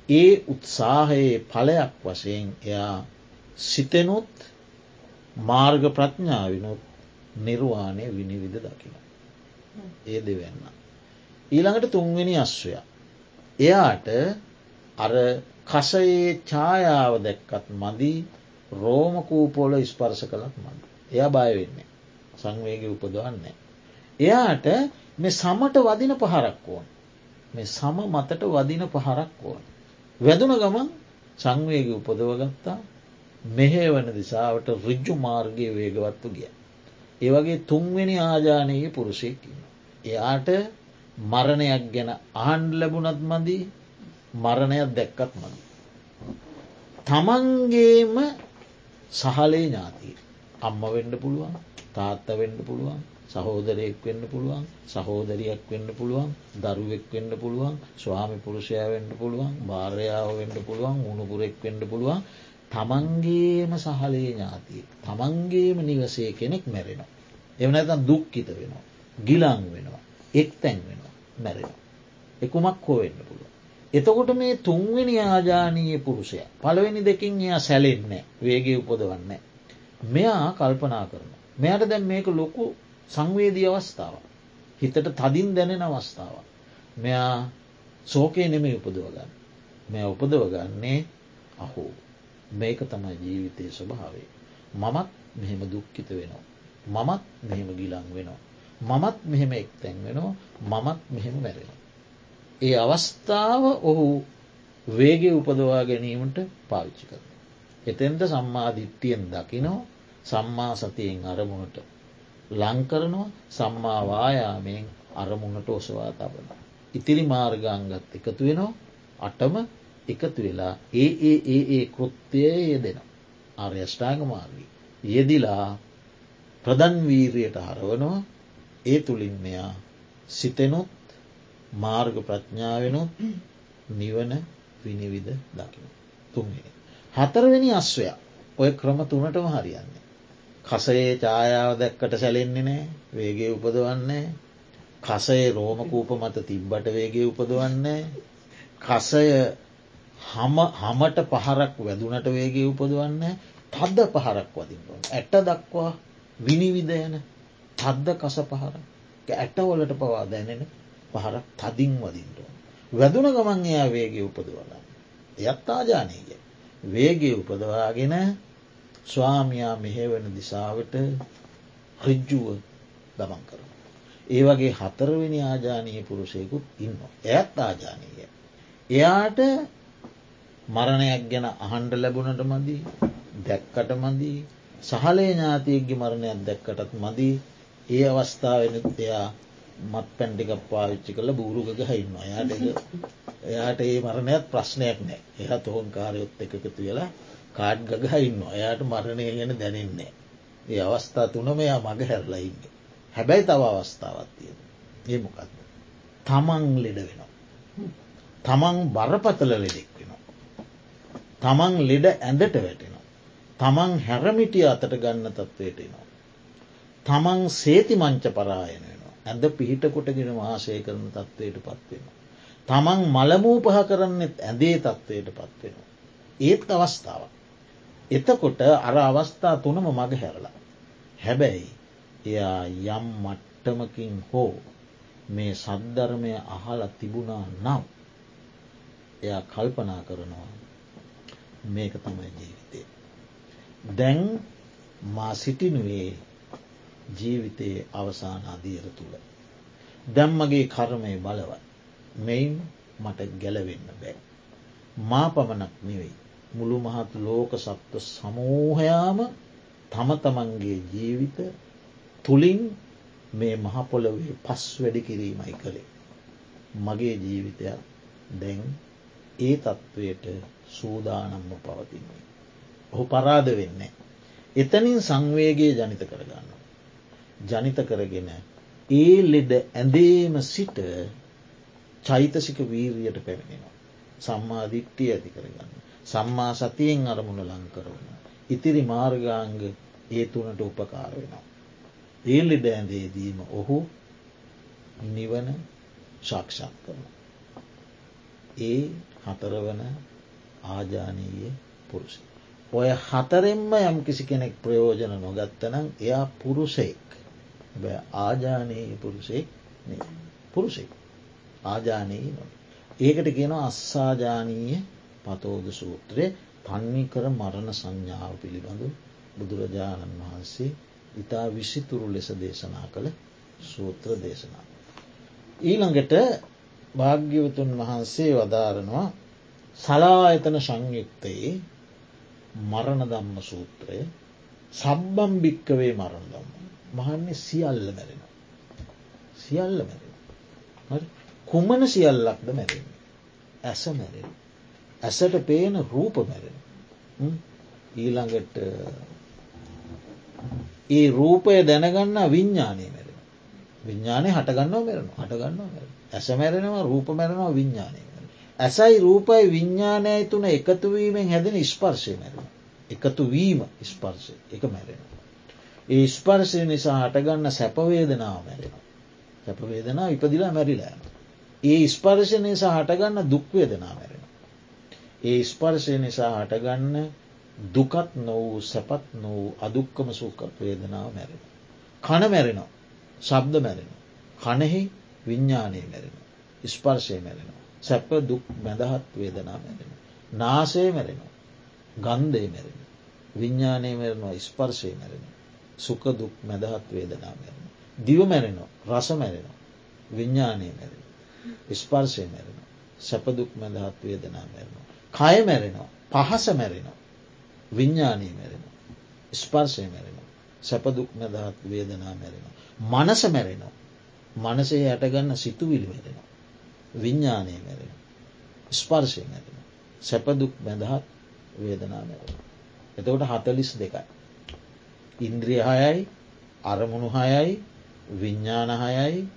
ඒ උත්සාහයේ පලයක් වශයෙන් එයා සිතෙනුත් මාර්ග ප්‍රඥාවිනුත් නිර්වාණය විනිවිධ දකින. ඒ දෙවන්න. ඊළඟට තුන්වෙනි අශ්වය. එයාට අර කසයේ ඡායාව දැක්කත් මදි රෝමකූපෝල ස්පර්ශ කළත් මද. එයා බයවෙන්නේ. සංවේග උපදවන්නේ. එයාට මේ සමට වදින පහරක් ඕන්. මේ සම මතට වදින පහරක් ඕන්. වැදුන ගමන් සංවේග උපදවගත්තා මෙහේ වන දිසාවට රිජ්ජු මාර්ගය වේගවත්තු ගිය. ඒවගේ තුන්වෙනි ආජානයේ පුරුෂයකින්න. එයාට මරණයක් ගැන ආණ්ඩ ලැබුණත් මදී මරණයක් දැක්කත් මද. තමන්ගේම සහලේ ඥාතිය අම්ම වෙන්ඩ පුළුවන් තාත්ත වෙන්ඩ පුළුවන් සහෝදරයෙක් වෙන්න පුළුවන් සහෝදරියක් වෙන්න පුළුවන් දරුවෙක් වෙන්න පුළුවන් ස්වාමි පුරුෂය වෙන්න පුළුවන් භාර්යාව වෙන්න පුළුවන් උුණුපුරෙක් වෙන්න පුළුවන් තමන්ගේම සහලේ ඥාතිය තමන්ගේම නිවසේ කෙනෙක් මැරෙනවා. එවනැතන් දුක්කිත වෙනවා. ගිලං වෙනවා. එක් තැන් වෙනවා මැරෙන. එකුමක් හෝ වෙන්න පුළුව. එතකොට මේ තුන්වෙනි ආජානීය පුරුෂය පළවෙනි දෙකින් එයා සැලෙන්නේ වේගේ උපදවන්න. මෙයා කල්පනා කරන. මෙයට දැන් මේක ලොකු සංවේදී අවස්ථාව. හිතට තදින් දැනෙන අවස්ථාව. මෙයා සෝකය නෙමේ උපදවගන්න. මෙ උපදවගන්නේ අහෝ මේක තමයි ජීවිතය ස්වභාවේ. මමත් මෙහෙම දුක්කිත වෙනවා. මමත් මෙහෙම ගිලං වෙනවා. මමත් මෙහෙම එක්තැන් වෙනවා මමත් මෙහෙම මැරෙන. ඒ අවස්ථාව ඔහු වේගේ උපදවා ගැනීමට පාවිච්චි කරන. එතෙන්ට සම්මාධිට්ටියෙන් දකිනෝ සම්මා සතියෙන් අරමුණට ලංකරනවා සම්මාවායාමයෙන් අරමුණට ඔසවා තබන. ඉතිරි මාර්ගංගත් එකතු වෙනවා අටම එකතු වෙලා ඒ ඒ ඒ ඒ කෘත්‍යය යෙදෙන ආර්යෂ්ඨාග මාර්ගී. යෙදිලා ප්‍රධන්වීරයට හරවනවා ඒ තුළින් මෙයා සිතෙනුත් මාර්ග ප්‍රඥාවෙනුත් නිවන විනිවිධ දකින. තුන්ේ. හතරවෙනි අස්වය ඔය ක්‍රම තුනටම හරියන්නේ. කසයේ ඡායාව දැක්කට සැලෙන්නේ නෑ වේගේ උපදවන්නේ කසයේ රෝමකූප මත තිබ්බට වේගේ උපදවන්නේ කසය හමට පහරක් වැදුනට වේගේ උපදවන්න තද්ද පහරක් වදින්ටුවන් ඇට දක්වා විනිවිධයන තද්ද කස පහර ඇටවලට පවා දැනෙන පහරක් තදින් වදින්ටුවන්. වැදුන ගමන් එයා වේගේ උපදවලා. එයත් ආජානීය. වේගේ උපදවාගෙන ස්වාමයා මෙහෙවන දිසාවට රිජ්ජුව ගමන් කරන. ඒ වගේ හතරවෙනි ආජානීය පුරුෂයකුත් ඉන්න. ඇත් ආජානීය. එයාට මරණයක් ගැන අහන්ඩ ලැබුණට මදී දැක්කට මදී සහලේ ඥාතියක්ගේ මරණයක් දැක්කටත් මදී ඒ අවස්ථාවනත් එයා මත් පැන්ටික පාවිච්චි කළ බූරුගක හයින්න යාට *laughs* එයාට ඒ මරණයක් ප්‍රශ්නයක් නෑ එහ තොහොන් කාරයොත් එකතු වෙලා කාඩ් ගගහ ඉන්න එයාට මරණය ගැන දැනෙන්නේ. ඒ අවස්ථා තුනම එයා මග හැරලයින්න. හැබැයි තව අවස්ථාවත් තියෙන. ඒ මොකක්ද. තමන් ලෙඩ වෙනවා. තමන් බරපතල ලෙඩෙක්. තමන් ලෙඩ ඇඳට වැටෙනවා. තමන් හැරමිටිය අතට ගන්න තත්වයට එනවා. තමන් සේති මංච පරායන වෙනවා. ඇඳ පිහිට කොටගෙන වාසය කරන තත්ත්වයට පත්වෙන. තමන් මළමූ පහ කරන්නෙත් ඇඳේ තත්ත්වයට පත්වෙන. ඒත් අවස්ථාව. එතකොට අර අවස්ථා තුනම මග හැරලා. හැබැයි එයා යම් මට්ටමකින් හෝ මේ සද්ධර්මය අහලා තිබුණා නම් එයා කල්පනා කරනවා මේක තමයි ජීවිතය. දැන් මා සිටිනුවේ ජීවිතයේ අවසාන අදියර තුළ. දැම්මගේ කර්මය බලවත් මෙයින් මට ගැලවෙන්න බෑ. මා පමණක් නෙවෙයි. මුළු මහත් ලෝක සත්ව සමූහයාම තම තමන්ගේ ජීවිත තුළින් මේ මහපොළොවේ පස් වැඩි කිරීමයි කළේ. මගේ ජීවිතයක් දැන් ඒ තත්ත්වයට සූදානම්ම පවතින්නේ. ඔහු පරාද වෙන්නේ. එතනින් සංවේගේ ජනිත කරගන්න. ජනිත කරගෙන ඒ ලෙඩ ඇඳේම සිට චෛතසික වීරියට පැමිණෙනවා. සම්මාධිට්ටිය ඇති කරගන්න. සම්මා සතියෙන් අරමුණ ලංකරවන. ඉතිරි මාර්ගාංග ඒ තුනට උපකාර වෙනවා. ඒ ලෙඩ ඇඳේදීම ඔහු නිවන ශක්ෂත් කරන. ඒ හතරවන ආජානීය පුරුෂ. ඔය හතරෙන්ම යම් කිසි කෙනෙක් ප්‍රයෝජන නොගත්තනම් එයා පුරුෂෙක් බෑ ආජානීය පුරුෂෙක් පුරුෂෙක් ආජානී නො. ඒකට කියනවා අස්සාජානීය පතෝද සූත්‍රය තන්නේ කර මරණ සංඥාව පිළිබඳු බුදුරජාණන් වහන්සේ ඉතා විසිතුරු ලෙස දේශනා කළ සූත්‍ර දේශනා. ඊළඟට භාග්‍යවතුන් වහන්සේ වදාරනවා සලායතන සංයුක්තයේ මරණ දම්ම සූත්‍රය සබ්බම්භික්කවේ මරණ දම්ම. මහන්නේ සියල්ල මැරෙන. සියල්ල මැරෙන. කුමන සියල්ලක්ද මැරෙන. ඇස මැරෙන. ඇසට පේන රූප මැරෙන. ඊළඟට ඒ රූපය දැනගන්න විඤ්ඥානය මැරෙන. විඤ්ඥානය හටගන්නව මැරෙන හටගන්නව මැර ඇස මැරෙනවා රූප මැරෙනවා විඤ්ඥානය ඇසයි රූපයි විඤ්ඥානය තුන එකතුවීමෙන් හැදෙන ස්පර්ශය මැරෙන. එකතු වීම ස්පර්ශය එක මැරෙන. ඒ ස්පර්ශය නිසා හටගන්න සැපවේදනාව මැරෙන. සැපවේදනා ඉපදිලා මැරිලෑන. ඒ ස්පර්ශය නිසා හටගන්න දුක්වේදනා මැරෙන. ඒ ස්පර්ශය නිසා හටගන්න දුකත් නොවූ සැපත් නොවූ අදුක්කම සුකත් වේදනාව මැරෙන. කන මැරෙනවා ශබ්ද මැරෙන. කනෙහි විඤ්ඥානය මැරෙන. ස්පර්ශය මැරෙනවා. සැප දුක් මැදහත් වේදනා මැරෙන. නාසය මැරෙනවා. ගන්දය මැරෙන. විඤ්ඥානය මැරෙනවා ස්පර්ශය මැරෙන. සුක දුක් මැදහත් වේදනා මැරෙන. දිව මැරෙනවා රස මැරෙනවා. විඤ්ඥානය මැරෙන. ස්පර්ශය මැරෙන. සැපදුක් මැදහත් වේදනා මැරෙනවා. කය මැරෙනවා පහස මැරෙනවා. විඤ්ඥානය මැරෙනවා. ස්පර්ශය මැරෙනවා. සැපදුක් මැදහත් වේදනා මැරෙනවා. මනස මැරෙනවා. මනසේ යටගන්න සිතුවිලි මැරෙනවා. විඤ්ඥානය මැරෙන. ස්පර්ශය මැරෙන. සැපදුක් මැදහත් වේදනා මැරෙන. එතකොට හතලිස් දෙකයි. ඉන්ද්‍රිය හයයි අරමුණු හයයි විඤ්ඥානහයයි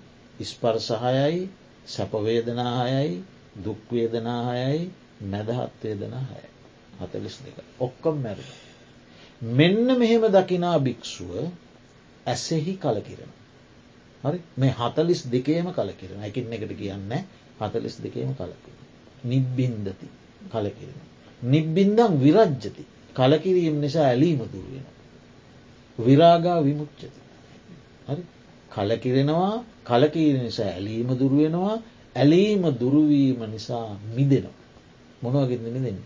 ස්පර්සහයයි සැපවේදනාහයයි දුක්වේදනාහයයි මැදහත්වේදනාහයයි. හතලිස් දෙක ඔක්කොම් මැර. මෙන්න මෙහෙම දකිනා භික්‍ෂුව ඇසෙහි කලකිරෙන. හරි මේ හතලිස් දෙකේම කලකිරෙන එකින් එකට කියන්න හතලිස් දෙකේම කලකිර. නිබ්බින්දති කලකිරෙන. නිබ්බින්දම් විරජ්ජති කලකිරීම නිසා ඇලීම දුරුවෙන. විරාගා විමුච්චති. හරි කලකිරෙනවා කලකීර නිසා ඇලීම දුරුවෙනවා ඇලීම දුරුවීම නිසා මිදෙනවා. මොනවගෙද මිදෙන.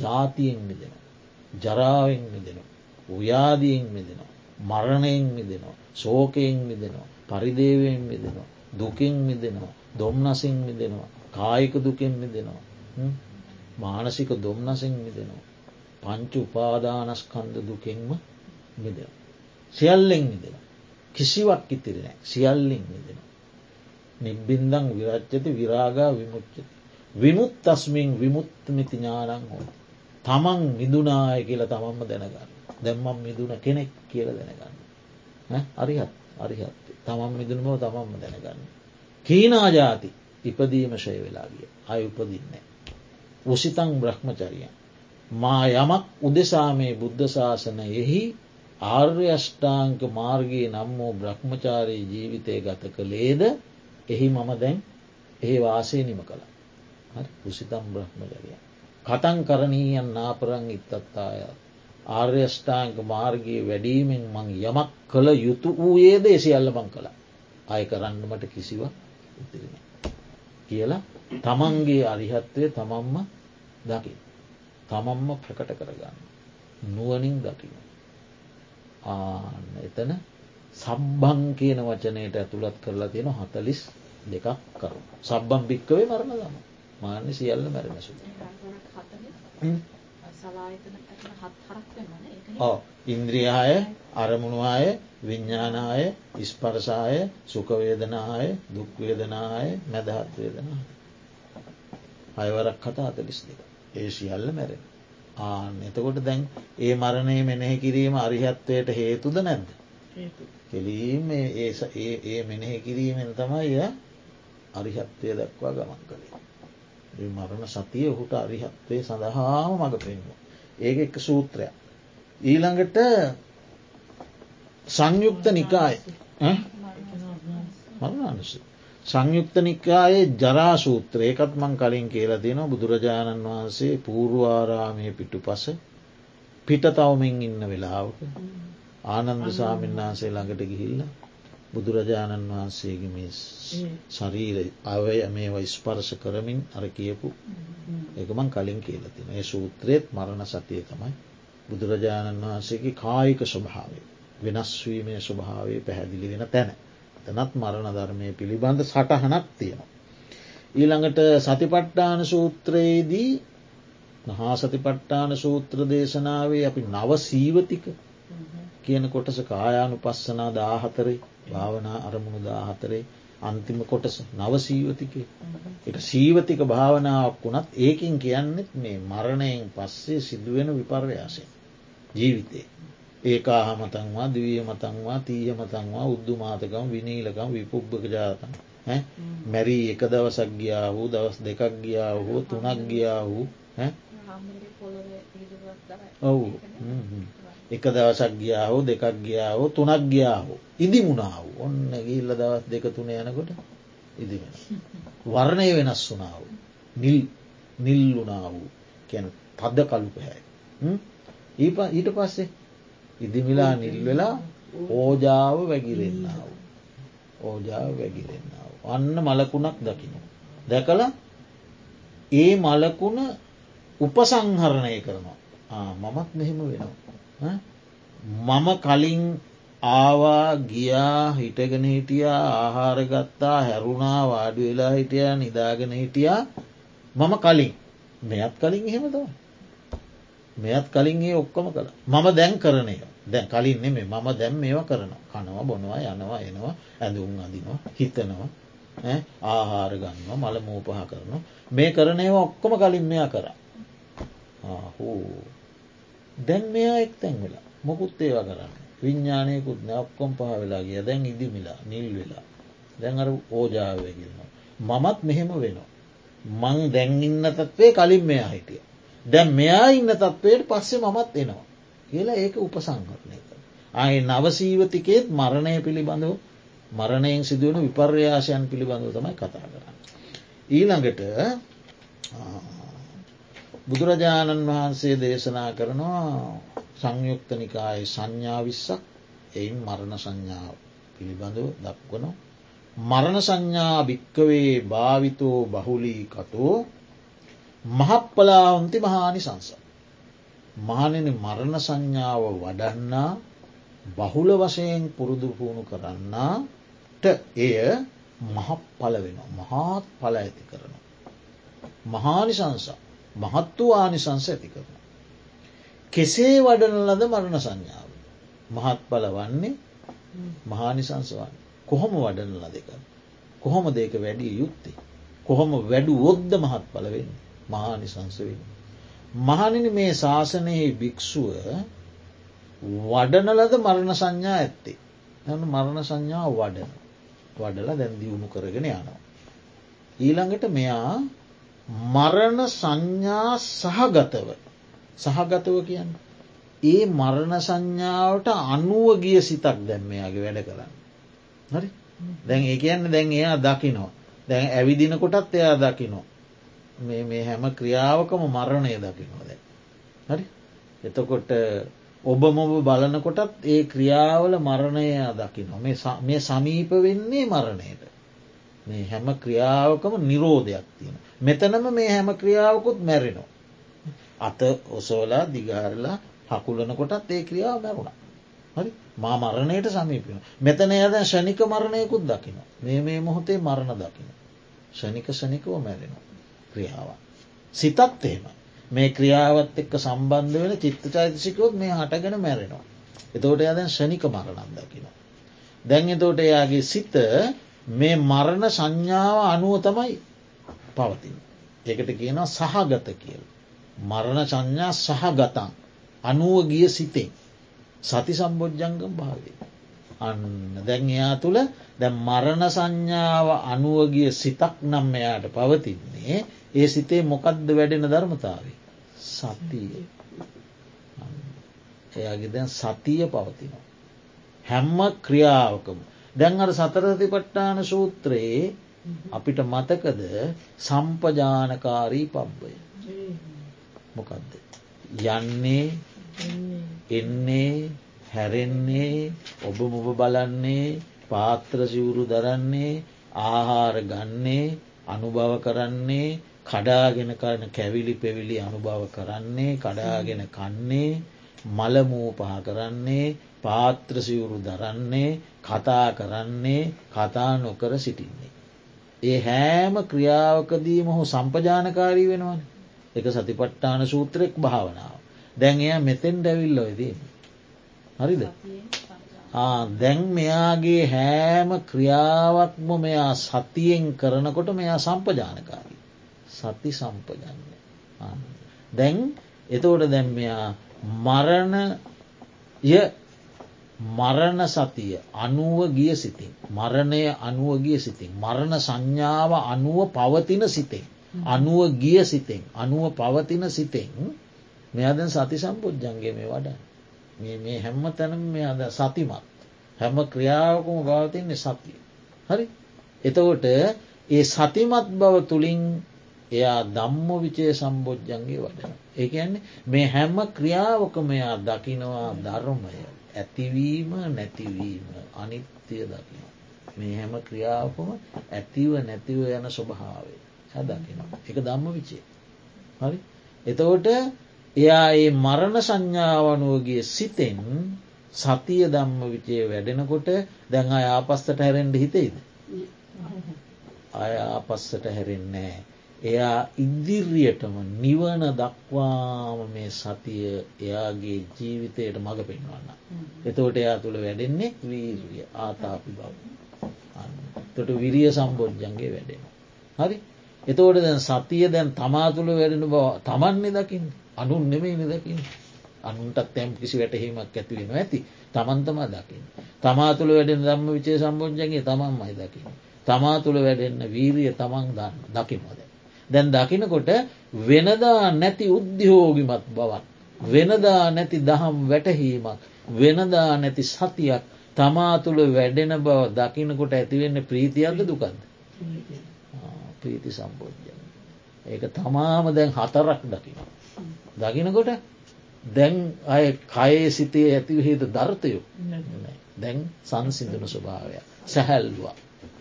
ජාතියෙන් මිදෙන. ජරාවෙන් මිදෙනවා. ව්‍යාදියෙන් මිදෙනවා. මරණයෙන් මිදෙනවා. සෝකයෙන් මිදෙනවා. පරිදේවයෙන් මිදෙනවා. දුකින් මිදෙනවා. දොම්නසින් මිදෙනවා. කායික දුකෙන් මිදෙනවා. මානසික දොම්නසින් මිදෙනවා. පංචු උපාදානස්කන්ද දුකෙන්ම මිදෙන. සියල්ලෙන් මිදෙන. කිසිවක් ඉතිරනෑ සියල්ලින් මිදෙන. නිබ්බින්දං විරච්චති විරාගා විමුච්චති. විමුත් අස්මින් විමුත්මිති ඥානං හෝ. තමන් මිදුනාය කියලා තමන්ම දැනගන්න. දැම්මම් මිදුන කෙනෙක් කියල දැනගන්න. අරිහත් අරිහත් තමන් මිදුනම තමන්ම දැනගන්න. කීනාජාති ඉපදීම ශය වෙලාගිය අය උපදින්නේ. උසිතං බ්‍රහ්මචරියන්. මා යමක් උදෙසා මේ බුද්ධ ශාසනයෙහි ආර්ය අෂ්ඨාංක මාර්ගයේ නම් වූ බ්‍රහ්මචාරී ජීවිතය ගත කළේද එහි මම දැන් ඒ වාසය නිම කළ පුසිතම් බ්‍රහ්මචරිය. කතන් කරණීයන් නාපරං ඉත්තත්තාය. ආර්යෂ්ඨාංක මාර්ගයේ වැඩීමෙන් මං යමක් කළ යුතු වූයේද එසිල්ල බං කළ අය කරන්නමට කිසිව උතිරෙන. කියලා තමන්ගේ අරිහත්වය තමන්ම දකි. තමන්ම ප්‍රකට කරගන්න. නුවනින් දකින. ආන්න එතන සබ්බං කියන වචනයට ඇතුළත් කරලා තියෙන හතලිස් දෙකක් කරු. සබ්බම් භික්කවේ මරණ දම මාන්‍ය සියල්ල මැරෙනසු. ඉන්ද්‍රියහාය අරමුණවාය විඤ්ඥානාය ඉස්පරසාය සුකවේදනාය දුක්වේදනාය මැදහත්වේදනා. අයවරක් කතා අතලිස් දෙක. ඒ සියල්ල මැරෙන. ආන එතකොට දැන් ඒ මරණය මෙනෙහි කිරීම අරිහත්වයට හේතුද නැද්ද. කෙලීම ඒ මෙනෙහි කිරීමෙන් තමයි අරිහත්වය දක්වා ගමන් කළේ. මරණ සතිය ඔහුට අරිහත්වය සඳහාම මඟ පෙන්වා. ඒක එක සූත්‍රයක්. ඊළඟට සංයුක්ත නිකාය මරණනුස. සංයුක්ත නිකායේ ජරාසූත්‍ර ඒකත් මං කලින් කියලා දෙන බුදුරජාණන් වහන්සේ පූර්වාරාමය පිටු පස පිට තවමින් ඉන්න වෙලාවක ආනන්ද සාමීන් වහන්සේ ළඟට ගිහිල්ල බුදුරජාණන් වහන්සේගේ මේ ශරීර අවය මේ ස්පර්ශ කරමින් අර කියපු එකමන් කලින් කියලතින ඒ සූත්‍රයත් මරණ සතිය තමයි බුදුරජාණන් වහන්සේගේ කායික ස්වභාවේ වෙනස්වීමේ ස්වභාවේ පැහැදිලි වෙන තැන. තනත් මරණ ධර්මය පිළිබඳ සටහනක් තියෙනවා. ඊළඟට සතිපට්ටාන සූත්‍රයේදී මහා සතිපට්ටාන සූත්‍ර දේශනාවේ අපි නව සීවතික කියන කොටස කායානු පස්සනා දාහතරේ භාවනා අරමුණු දාහතරේ අන්තිම කොටස නවසීවතිකේ. එක සීවතික භාවනාවක් වුණත් ඒකින් කියන්නෙත් මේ මරණයෙන් පස්සේ සිදුවෙන විපර්යාසය. ජීවිතේ. ඒකාහ මතන්වා දවිය මතන්වා තීය මතන්වා උද්දුමාතකම් විනීලකම් විපුබ්භක ජාතන් මැරී එක දවසක් ගියා වූ දවස් දෙකක් ගියා හෝ තුනක් ගියා වූ ඔවු එක දවසක් ගියා හෝ දෙකක් ගියා හෝ තුනක් ගියා හෝ ඉදි මුණාව ඔන්න ගිල්ල දවස් දෙක තුන යනකොට ඉදිවෙන. වර්ණය වෙනස් වුනාව නිල් නිල් වුණා වූ කියන තද කලු පැහැයි. ඊට පස්සේ ඉදිමිලා නිල් වෙලා ඕජාව වැගිරෙන්නාව. ඕජාව වැගිරෙන්නාව. අන්න මලකුණක් දකින. දැකළ ඒ මලකුණ උපසංහරණය කරනවා. මමත් මෙහෙම වෙනවා. මම කලින් ආවා ගියා හිටගෙන හිටියා ආහාරගත්තා හැරුණා වාඩි වෙලා හිටිය නිදාගෙන හිටියා. මම කලින්. මෙයත් කලින් එහෙම තව. මෙයත් කලින් ඒ ඔක්කොම කළ. මම දැන් කරනය දැන් කලින් නෙමේ මම දැම් මේවා කරනවා. කනවා බොනවා යනවා එනවා ඇඳුම් අදිනවා හිතනවා ආහාර ගන්නවා මල මූපහ කරනවා. මේ කරනයවා ඔක්කොම කලින් මෙයා කර. හෝ. දැන් මෙයා එක් තැන් වෙලා. මොකුත් ඒවා කරන්න. විඤ්ඥානයකුත් ඔක්කොම් පහ වෙලා ගිය. දැන් ඉදිමිලා නිල් වෙලා. දැන් අර ඕජාවයගන්නවා මමත් මෙහෙම වෙනවා. මං දැන්ඉන්න තත්වේ කලින් මෙයා හිටිය. දැන් මෙයා ඉන්න තත්වයට පස්සේ මමත් එනවා කියලා ඒක උපසංහරණය කර. අය නවසීවතිකේත් මරණය පිළිබඳව මරණයෙන් සිදුවන විපර්යාශයන් පිළිබඳව තමයි කතා කරන්න. ඊළඟට බුදුරජාණන් වහන්සේ දේශනා කරනවා සංයුක්තනිකායි සංඥා විස්සක් එයින් මරණ සංඥාව පිළිබඳව දක්වන. මරණ සංඥා භික්කවේ භාවිතෝ බහුලී කතෝ මහප්පලාවන්ති මහානි සංස. මහනෙන මරණ සංඥාව වඩන්නා බහුල වශයෙන් පුරුදු පුුණු කරන්නාට එය මහත් පල වෙන මහත් පල ඇති කරන. මහානිසංස මහත් වූ ආනිසංස ඇති කරන. කෙසේ වඩන ලද මරණ සංඥාව. මහත් බල වන්නේ මහානිසංස වන්න කොහොම වඩන ලදක. කොහොම දෙක වැඩිය යුත්තේ. කොහොම වැඩු ඔොද්ද මහත් පලවෙන්න මහානිසංස වෙන්න. මහනින මේ ශාසනයේ භික්‍ෂුව වඩන ලද මරණ සංඥා ඇත්තේ. ඇ මරණ සංඥා වඩන වඩල දැන් දියුණු කරගෙන යනවා. ඊළඟට මෙයා මරණ සංඥා සහගතව සහගතව කියන්න ඒ මරණ සංඥාවට අනුව ගිය සිතක් දැම්මයාගේ වැඩ කරන්න. හරි දැන් ඒ කියන්න දැන් එයා දකිනවා. දැන් ඇවිදින කොටත් එයා දකිනෝ. මේ මේ හැම ක්‍රියාවකම මරණය දකිනවා දැ. හරි එතකොට ඔබ මොබ බලනකොටත් ඒ ක්‍රියාවල මරණය දකිනවා මේ සමීප වෙන්නේ මරණයට. මේ හැම ක්‍රියාවකම නිරෝධයක් තියෙන. මෙතනම මේ හැම ක්‍රියාවකුත් මැරෙනවා. අත ඔසෝලා දිගාරලා හකුලන කොටත් ඒ ක්‍රියාව මැරුණ. හරි මා මරණයට සමීපන. මෙතන ඇද ෂණික මරණයකුත් දකින. මේ මේ මොහොතේ මරණ දකින. ෂණික ෂණිකව මැරෙන ක්‍රියාව. සිතත් එහෙම. මේ ක්‍රියාවත් එක්ක සම්බන්ධ වෙන චිත්ත චෛතසිකවොත් මේ හටගෙන මැරෙනවා. එතෝට යදැන් ෂණික මරණම් දකින. දැන් එතෝට එයාගේ සිත මේ මරණ සංඥාව අනුව තමයි පවතින්. ඒකට කියනවා සහගත කියල. මරණ සංඥා සහගතන් අනුව ගිය සිතෙන්. සති සම්බෝජ්ජංගම් භාවය. අන්න දැන් එයා තුළ දැ මරණ සංඥාව අනුවගිය සිතක් නම් එයාට පවතින්නේ ඒ සිතේ මොකක්ද වැඩෙන ධර්මතාවේ. සතිය. එයාගේ දැන් සතිය පවතිනවා. හැම්ම ක්‍රියාවකම. දැන් අර සතරති පට්ටාන සූත්‍රයේ අපිට මතකද සම්පජානකාරී පබ්බය. මොකක්ද. යන්නේ එන්නේ හැරෙන්නේ ඔබ මොබ බලන්නේ පාත්‍ර සිවුරු දරන්නේ ආහාර ගන්නේ අනුභව කරන්නේ කඩාගෙන කරන කැවිලි පෙවිලි අනුභව කරන්නේ කඩාගෙන කන්නේ මළමූපහ කරන්නේ පාත්‍ර සිවුරු දරන්නේ කතා කරන්නේ කතා නොකර සිටින්නේ. ඒ හෑම ක්‍රියාවකදී මොහු සම්පජානකාරී වෙනවන එක සතිපට්ටාන සූත්‍රයෙක් භාවනාව. දැන් එය මෙතෙන් ඩැවිල්ල ඔයදී. හරිද. දැන් මෙයාගේ හෑම ක්‍රියාවක්ම මෙයා සතියෙන් කරනකොට මෙයා සම්පජානකාරී. සති සම්පජන්න. දැන් එතෝට දැන් මෙයා මරණය මරණ සතිය අනුව ගිය සිතින්. මරණය අනුව ගිය සිතින්. මරණ සංඥාව අනුව පවතින සිතෙන්. අනුව ගිය සිතෙන්. අනුව පවතින සිතෙන් මෙයාද සති සම්පුද්ජන්ගේ මේ වඩ මේ හැම්ම තැනම් මෙයාද සතිමත් හැම ක්‍රියාවකම භාවතින්නේ සතිය. හරි එතකොට ඒ සතිමත් බව තුළින් එයා දම්ම විචය සම්බෝජ්ජන්ගේ වඩන. ඒන්නේ මේ හැම්ම ක්‍රියාවක මෙයා දකිනවා ධර්මය ඇතිවීම නැතිවීම අනිත්‍යය දකින. මේ හැම ක්‍රියාවකම ඇතිව නැතිව යන ස්වභාවේ හැදකින එක දම්ම විචේ. හරි එතකොට එයා ඒ මරණ සංඥාවනුවගේ සිතෙන් සතිය දම්ම විචය වැඩෙනකොට දැන් අය ආපස්සට හැරෙන්ඩ හිතේද. අය ආපස්සට හැරෙන්නේ. එයා ඉදිරියටම නිවන දක්වාම මේ සතිය එයාගේ ජීවිතයට මඟ පෙන්වන්න. එතෝට එයා තුළ වැඩෙන්නේ වීරිය ආතාපි බව. තොට විරිය සම්බෝජ්ජන්ගේ වැඩෙන. හරි එතෝට දැන් සතිය දැන් තමා තුළ වැඩෙන බව තමන්නේ දකින්න. අනුන් නෙමේ නිදකින් අනුන්ටත් තැම් කිසි වැටහීමක් ඇතිවෙන ඇති තමන්තම දකිින්. තමා තුළ වැඩෙන දම්ම විචේ සම්බෝජන්ගේ තමන් මයි දකින. තමා තුළ වැඩෙන්න වීරිය තමන් දන්න දකිනොද. දැන් දකිනකොට වෙනදා නැති උද්‍යහෝගිමත් බවත්. වෙනදා නැති දහම් වැටහීමක් වෙනදා නැති සතියක් තමා තුළ වැඩෙන බව දකිනකොට ඇතිවෙන්න ප්‍රීතියක්ද දුකද. ප්‍රීති සම්බෝධ්‍යන. ඒක තමාම දැන් හතරක් දකිනවා. දකිනකොට දැන් අය කයේ සිතේ ඇතිවහේද ධර්තයෝ දැන් සංසිදුන ස්වභාවය සැහැල්වා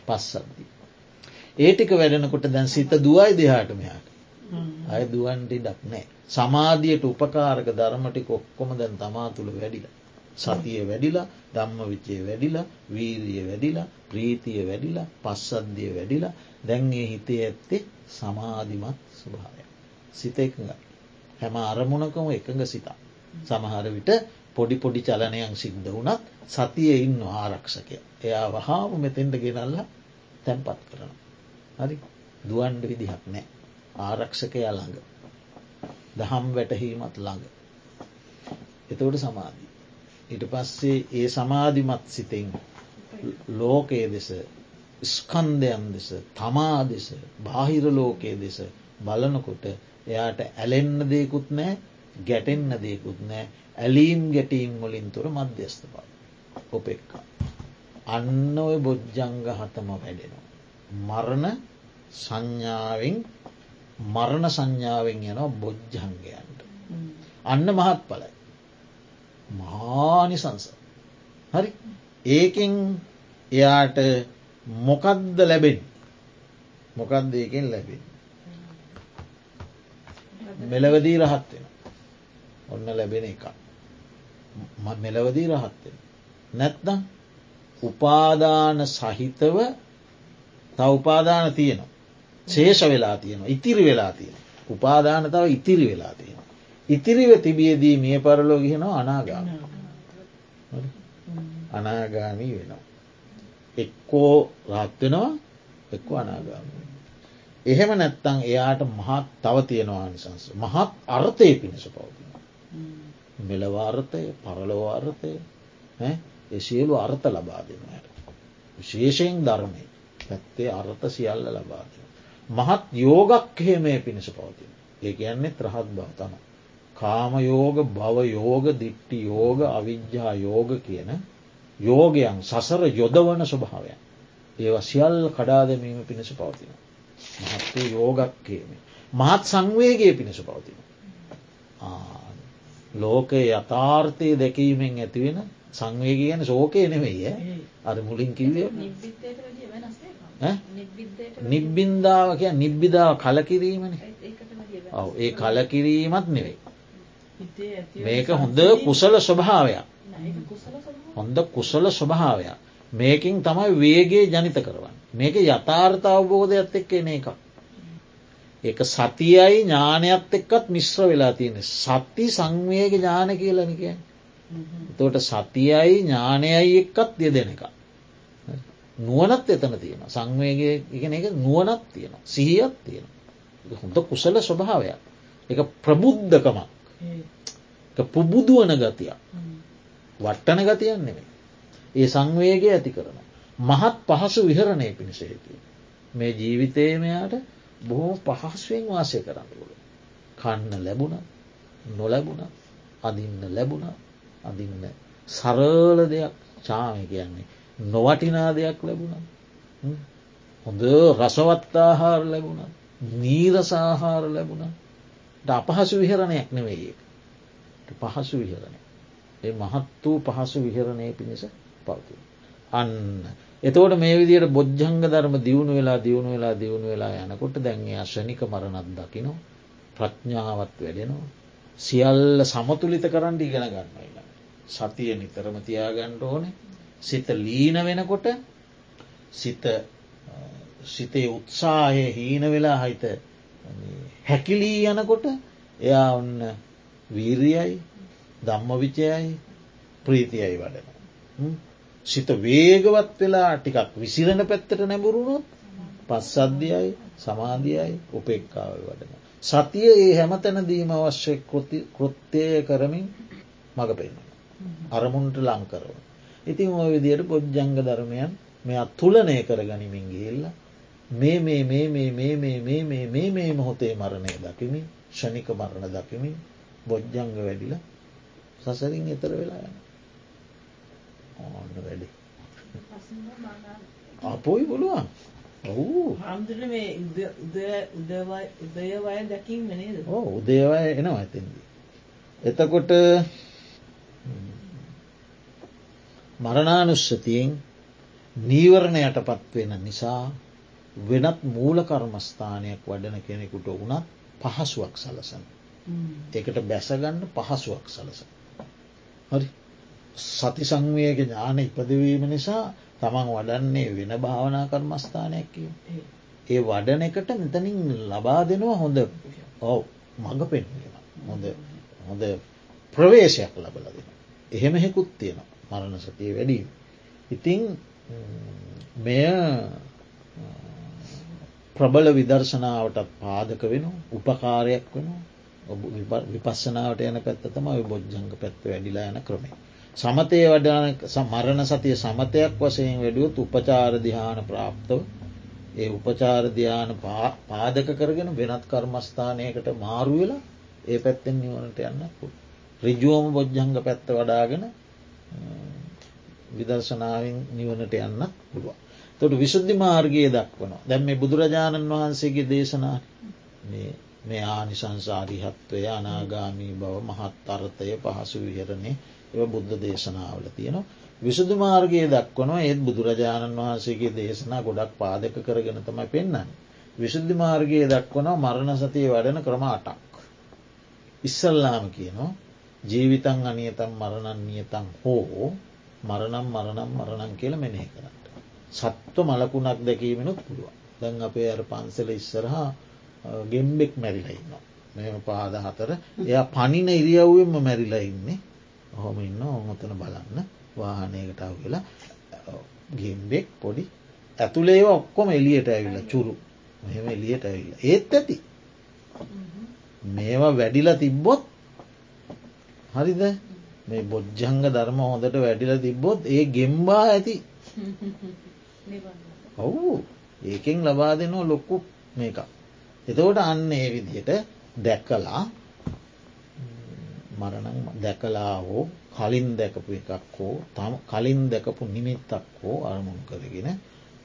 පස්සද්දි. ඒටික වැඩෙනකොට දැන් සිත දුවයි දෙහාට මෙයාට අය දුවන්ටි ඩක් නෑ. සමාධියයට උපකාරක ධර්මටි කොක්කොම දැන් තමා තුළ වැඩිලා. සතිය වැඩිලා දම්ම විචේ වැඩිලා වීරිය වැඩිලා ප්‍රීතිය වැඩිලා පස්සද්ධිය වැඩිලා දැන්ගේ හිතේ ඇත්තේ සමාධිමත් ස්වභාවය. සිත එකඟයි. හැම අරමුණකම එකඟ සිතා. සමහර විට පොඩි පොඩි චලනයන් සිද්ධ වනත් සතිය ඉන්න ආරක්ෂකය. එයා වහාම මෙතෙන්ට ගෙනල්ල තැන්පත් කරන. හරි දුවන්ඩ විදිහක් නෑ. ආරක්ෂකය ළඟ. දහම් වැටහීමත් ළඟ. එතවට සමාධී. ඊට පස්සේ ඒ සමාධිමත් සිතෙන් ලෝකයේ දෙස ස්කන්දයන් දෙස තමා දෙස බාහිර ලෝකයේ දෙස බලනකොට එයාට ඇලෙන්න දෙකුත් නෑ ගැටෙන්න දෙකුත් නෑ ඇලීම් ගැටීම් වලින් තුර මධ්‍යස්ථ බව ඔපෙක්කා. අන්න ඔය බොජ්ජංග හතම වැඩෙනවා. මරණ සංඥාවෙන් මරණ සංඥාවෙන් යනවා බොජ්ජංගයන්ට. අන්න මහත් පලයි. මහානිසංස. හරි ඒකෙන් එයාට මොකක්ද ලැබෙන් මොකක්ද ඒකෙන් ලැබෙන්. මෙලවදී රහත් වෙන. ඔන්න ලැබෙන එක. මෙලවදී රහත්වෙන. නැත්නම් උපාදාන සහිතව ත උපාදාන තියෙනවා. ශේෂ වෙලා තියෙනවා ඉතිරි වෙලා තියෙන. උපාදාන තව ඉතිරි වෙලා තියෙනවා. ඉතිරිව තිබියදී මිය පරලෝ ගෙනවා අනාගාම. අනාගාමී වෙනවා. එක්කෝ රත්වෙනවා එක්කෝ අනාගාම. එහෙම නැත්තං එයාට මහත් තව තියෙනවා නිසංස. මහත් අර්ථය පිණිස පවතින. මෙලවාර්ථය පරලෝවාර්ථය ඒ සියලු අර්ථ ලබා දෙනයට. විශේෂයෙන් ධර්මය පැත්තේ අර්ථ සියල්ල ලබා දෙන. මහත් යෝගක් හෙමය පිණිස පවතින. ඒ කියන්නේ ත්‍රහත් බව තම. කාමයෝග භවයෝග දිට්ටි යෝග අවිද්‍යා යෝග කියන යෝගයන් සසර යොදවන ස්වභාවයන්. ඒ සියල් කඩාදමීම පිණිස පවතින. මහත්තේ යෝගක්කේම. මහත් සංවේගේ පිණිස පවතින. ලෝකය යථාර්ථය දැකීමෙන් ඇතිවෙන සංවේග ගැන ශෝකය නෙවෙයි අර මුලින් කිව්ව නිබ්බින්දාව කිය නිබ්බිදාව කලකිරීමන. ඔව ඒ කලකිරීමත් නෙවෙයි. මේක හොඳ කුසල ස්වභාවයක්. හොඳ කුසල ස්වභාවයක්. මේකින් තමයි වේගේ ජනිත කරවන්න. මේක යථාර්ථ අවබෝධයක්ත් එක්ක එන එකක්. ඒක සතියයි ඥානයත් එක්කත් මිශ්‍ර වෙලා තියෙන සති සංවේග ඥාන කියලනික තෝට සතියයි ඥානයයි එක්කත් ය දෙන එක. නුවනත් එතන තියෙන සංවේග ඉගෙන එක නුවනත් තියෙන සිහියත් තියෙන හොඳ කුසල ස්වභාවයක්. එක ප්‍රබුද්ධකමක්. පුබුදුවන ගතියක්. වට්ටන ගතියන් නෙමේ ඒ සංවේගය ඇති කරන මහත් පහසු විහරණය පිණිසේති මේ ජීවිතයමයාට බොහෝ පහස්ුවෙන් වාසය කරන්න පුල කන්න ලැබුණ නොලැබුණ අදින්න ලැබුණ අදින්න සරල දෙයක්. චාමය කියන්නේ නොවටිනා දෙයක් ලැබුණ. හොඳ රසවත්තාහාර ලැබුණ. නීරසාහාර ලැබුණ. අපහසු විහරණයක් නෙවෙයි පහසු විහරණය ඒ මහත් වූ පහසු විහරණය පිණිස පවති. අන්න. එතවට මේ විදියට බොජ්ජංග ධර්ම දියුණු වෙලා දියුණු වෙලා දියුණු වෙලා යනකොට දැන්ගේ අශනික මරණත් දකිනෝ ප්‍රඥාවත් වැඩෙනවා. සියල්ල සමතුලිත කරන්න ඉගෙන ගන්න. සතිය නිතරම තියාගණ්ඩ ඕනේ. සිත ලීන වෙනකොට සිත සිතේ උත්සාහය හීන වෙලා හිත හැකිලී යනකොට එයා ඔන්න වීරියයි දම්ම විචයයි ප්‍රීතියයි වඩන. සිත වේගවත් වෙලා ටිකක් විසිරණ පැත්තට නැබුරුණොත් පස්සද්ධියයි සමාධියයි උපෙක්කාව වඩන. සතිය ඒ හැමතැනදීම අවශ්‍ය කෘත්‍යය කරමින් මඟ පෙන්න්න. අරමුන්ට ලංකරව. ඉතින් ඔය විදියට බොජ්ජංග ධර්මයන් මෙ තුලනය කර ගනිමින් ගිල්ල මේ මේ මේ මේ මේ මේ මේ මේ මේ මේ මොහොතේ මරණය දකිමින් ෂණික මරණ දකිමින් බොජ්ජංග වැඩිල සසරින් එතර වෙලා යන ඕන්න වැඩි අපොයි පුළුවන් හාමුදුර මේ උදයවය දැකින් නේද ඕ උදේවය එනවා ඇතින්දී. එතකොට මරණානුස්සතියෙන් නීවරණයට පත්වෙන නිසා වෙනත් මූල කර්මස්ථානයක් වඩන කෙනෙකුට වුණත් පහසුවක් සලසන. එකට බැසගන්න පහසුවක් සලස. හරි. සති සංවයක ඥාන ඉපදවීම නිසා තමන් වඩන්නේ වෙන භාවනා කර්මස්ථානයක් කිය. ඒ. වඩන එකට මෙතනින් ලබා දෙනවා හොඳ. ඔව. මඟ පෙන්වීම හොඳ. හොඳ ප්‍රවේශයක් ලබල දෙන. එහෙම හෙකුත් තියෙන මරණ සතිය වැඩීම. ඉතිං මෙය ප්‍රබල විදර්ශනාවටත් පාදක වෙන උපකාරයක් වෙන විපස්සනාවට යන පැත්ත තමයි බොජ්ජංග පැත්ත වැඩිලා යන ක්‍රමේ. සමතය වඩන මරණ සතිය සමතයක් වසයෙන් වැඩුවත් උපචාරදිහාන ප්‍රාප්තව ඒ උපචාරධ්‍යාන පාදක කරගෙන වෙනත් කර්මස්ථානයකට මාරුවෙලා ඒ පැත්තෙන් නිවනට යන්න පුළ. රිජුවම බොජ්ජංග පැත්ත වඩාගෙන විදර්ශනාවෙන් නිවනට යන්න පුළුවන්. තොට විශුද්ධි මාර්ගයේ දක්වනවා දැම් මේ බුදුරජාණන් වහන්සේගේ දේශනා මේ ආනිසංසාරිහත්වය අනාගාමී බව මහත් අර්ථය පහසු විහරණය එව බුද්ධ දේශනාවල තියෙනවා. විසුදු මාර්ගයේ දක්වනවා ඒත් බුදුරජාණන් වහන්සේගේ දේශනා ගොඩක් පාදක කරගෙන තමයි පෙන්න්න. විශුද්ධි මාර්ගයේ දක්වනවා මරණ සතිය වඩන ක්‍රම අටක්. ඉස්සල්ලාම කියනවා ජීවිතන් අනියතම් මරණන් නියතන් හෝ මරණම් මරණම් මරණන් කියල මෙනෙහි කරට. සත්ව මලකුණක් දැකීමෙනුත් පුළුවන්. දැන් අපේ අර පන්සල ඉස්සරහා ගෙම්බෙක් මැරිලඉන්නවා. මෙම පාද හතර. එය පනින ඉරියව්වෙන්ම මැරිලා ඉන්නේ. ඔහොම ඉන්න ඔහොතන බලන්න. වාහනයකට අව කියලා ගෙම්බෙක් පොඩි ඇතුළේ ඔක්කොම එලියට ඇවිල්ල චුරු. මෙහෙම එලියට ඇවිල්ල. ඒත් ඇති. මේවා වැඩිලා තිබ්බොත් හරිද? මේ බොජ්ජංග ධර්ම හොඳට වැඩිල තිබ්බොත් ඒ ගෙම්බා ඇති. ඔවු. ඒකෙන් ලබා දෙනවා ලොක්කු මේක එතකොට අන්න ඒ විදියට දැක්කලා මරණ දැකලා හෝ කලින් දැකපු එකක් හෝ තම කලින් දැකපු නිමිත්තක් හෝ අරමුණු කරගෙන